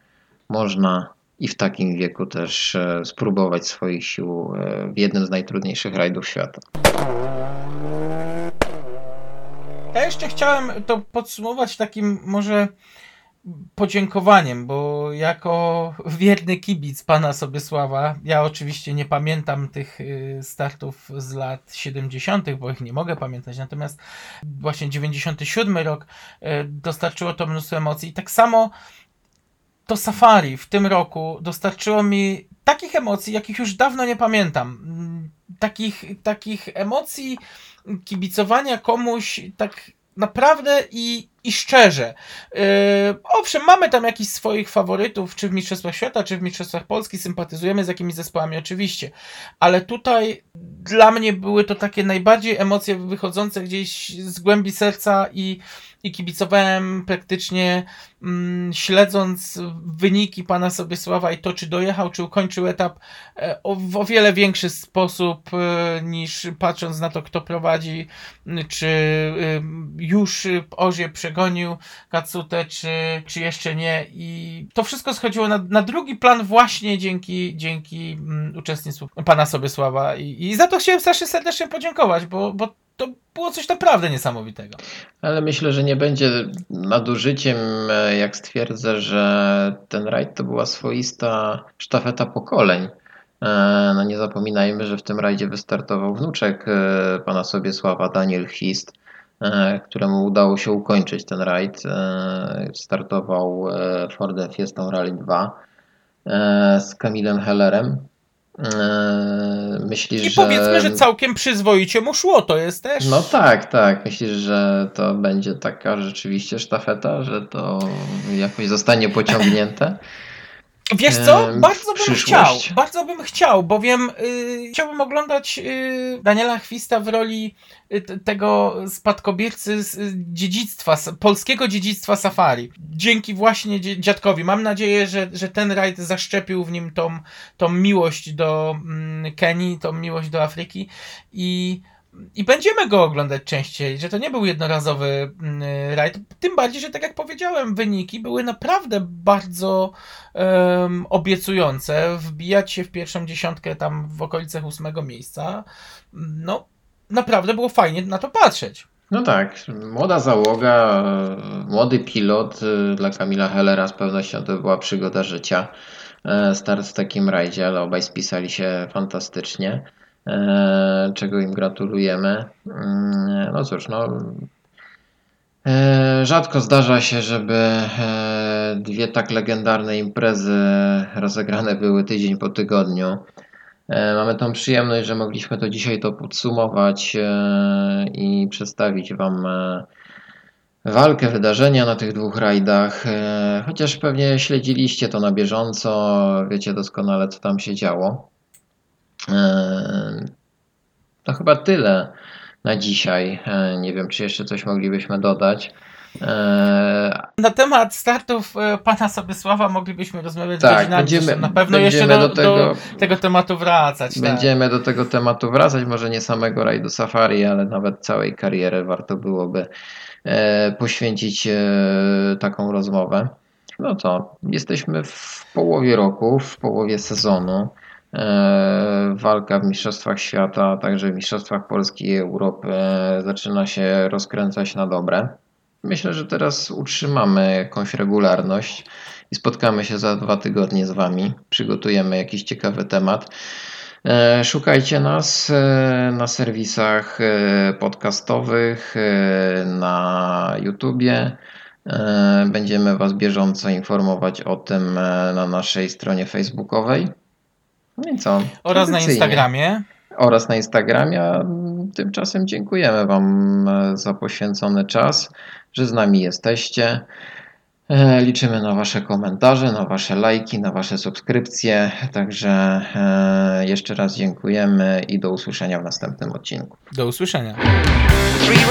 można i w takim wieku też e, spróbować swoich sił e, w jednym z najtrudniejszych rajdów świata. Ja jeszcze chciałem to podsumować takim może podziękowaniem, bo jako wierny kibic pana Sobiesława, ja oczywiście nie pamiętam tych y, startów z lat 70., bo ich nie mogę pamiętać, natomiast właśnie 97 rok y, dostarczyło to mnóstwo emocji. I tak samo to safari w tym roku dostarczyło mi takich emocji, jakich już dawno nie pamiętam. Mm, Takich, takich emocji kibicowania komuś tak naprawdę i, i szczerze. Yy, owszem, mamy tam jakichś swoich faworytów, czy w Mistrzostwach Świata, czy w Mistrzostwach Polski, sympatyzujemy z jakimiś zespołami oczywiście, ale tutaj dla mnie były to takie najbardziej emocje wychodzące gdzieś z głębi serca i, i kibicowałem praktycznie mm, śledząc wyniki pana Sobiesława i to, czy dojechał, czy ukończył etap e, o, w o wiele większy sposób e, niż patrząc na to, kto prowadzi, czy y, już Orzie przegonił Katsutę, czy, czy jeszcze nie. I to wszystko schodziło na, na drugi plan właśnie dzięki, dzięki mm, uczestnictwu pana Sobiesława. I, I za to chciałem strasznie serdecznie podziękować, bo, bo to było coś naprawdę niesamowitego. Ale myślę, że nie będzie nadużyciem, e, jak stwierdzę, że ten rajd to była swoista sztafeta pokoleń. E, No nie zapominajmy, że w tym rajdzie wystartował wnuczek e, pana Sobiesława, Daniel Hist, któremu udało się ukończyć ten rajd. Startował Fordem Fiestą Rally 2 e, z Kamilem Hellerem. E, Myślisz, I że... powiedzmy, że całkiem przyzwoicie mu szło, to jest też... No tak, tak. Myślisz, że to będzie taka rzeczywiście sztafeta, że to jakoś zostanie pociągnięte? Wiesz co? Bardzo bym chciał. Bardzo bym chciał, bowiem y, chciałbym oglądać y, Daniela Chwista w roli y, tego spadkobiercy z y, dziedzictwa, s- polskiego dziedzictwa safari. Dzięki właśnie dziadkowi. Mam nadzieję, że, że ten rajd zaszczepił w nim tą, tą miłość do mm, Kenii, tą miłość do Afryki i i będziemy go oglądać częściej, że to nie był jednorazowy mm, rajd. Tym bardziej, że tak jak powiedziałem, wyniki były naprawdę bardzo em, obiecujące. Wbijać się w pierwszą dziesiątkę tam w okolicach ósmego miejsca. No, naprawdę było fajnie na to patrzeć. No tak, młoda załoga, młody pilot e, dla Kamila Hellera z pewnością to była przygoda życia. E, Start w takim rajdzie, ale obaj spisali się fantastycznie, czego im gratulujemy. Mm, No cóż, no. e, Rzadko zdarza się, żeby e, dwie tak legendarne imprezy rozegrane były tydzień po tygodniu. E, Mamy tą przyjemność, że mogliśmy to dzisiaj to podsumować e, i przedstawić Wam e, walkę, wydarzenia na tych dwóch rajdach. E, Chociaż pewnie śledziliście to na bieżąco, wiecie doskonale, co tam się działo. To chyba tyle na dzisiaj. E, Nie wiem, czy jeszcze coś moglibyśmy dodać. E, Na temat startów e, pana Sobysława moglibyśmy rozmawiać Tak, godzinami. będziemy- na pewno będziemy jeszcze do, do tego- do tego tematu wracać. tak. Będziemy do tego tematu wracać, może nie samego rajdu safari, ale nawet całej kariery warto byłoby e, poświęcić e, taką rozmowę. No to jesteśmy w połowie roku, w połowie sezonu. E, Walka w Mistrzostwach Świata, także w Mistrzostwach Polski i Europy e, zaczyna się rozkręcać na dobre. Myślę, że teraz utrzymamy jakąś regularność i spotkamy się za dwa tygodnie z Wami. Przygotujemy jakiś ciekawy temat. E, Szukajcie nas na serwisach podcastowych, na YouTubie. Będziemy Was bieżąco informować o tym na naszej stronie facebookowej. No i co? Oraz na. Instagramie. Oraz na Instagramie. A tymczasem dziękujemy Wam e, za poświęcony czas, że z nami jesteście. E, Liczymy na Wasze komentarze, na Wasze lajki, na Wasze subskrypcje. Także e, jeszcze raz dziękujemy i do usłyszenia w następnym odcinku. Do usłyszenia. Three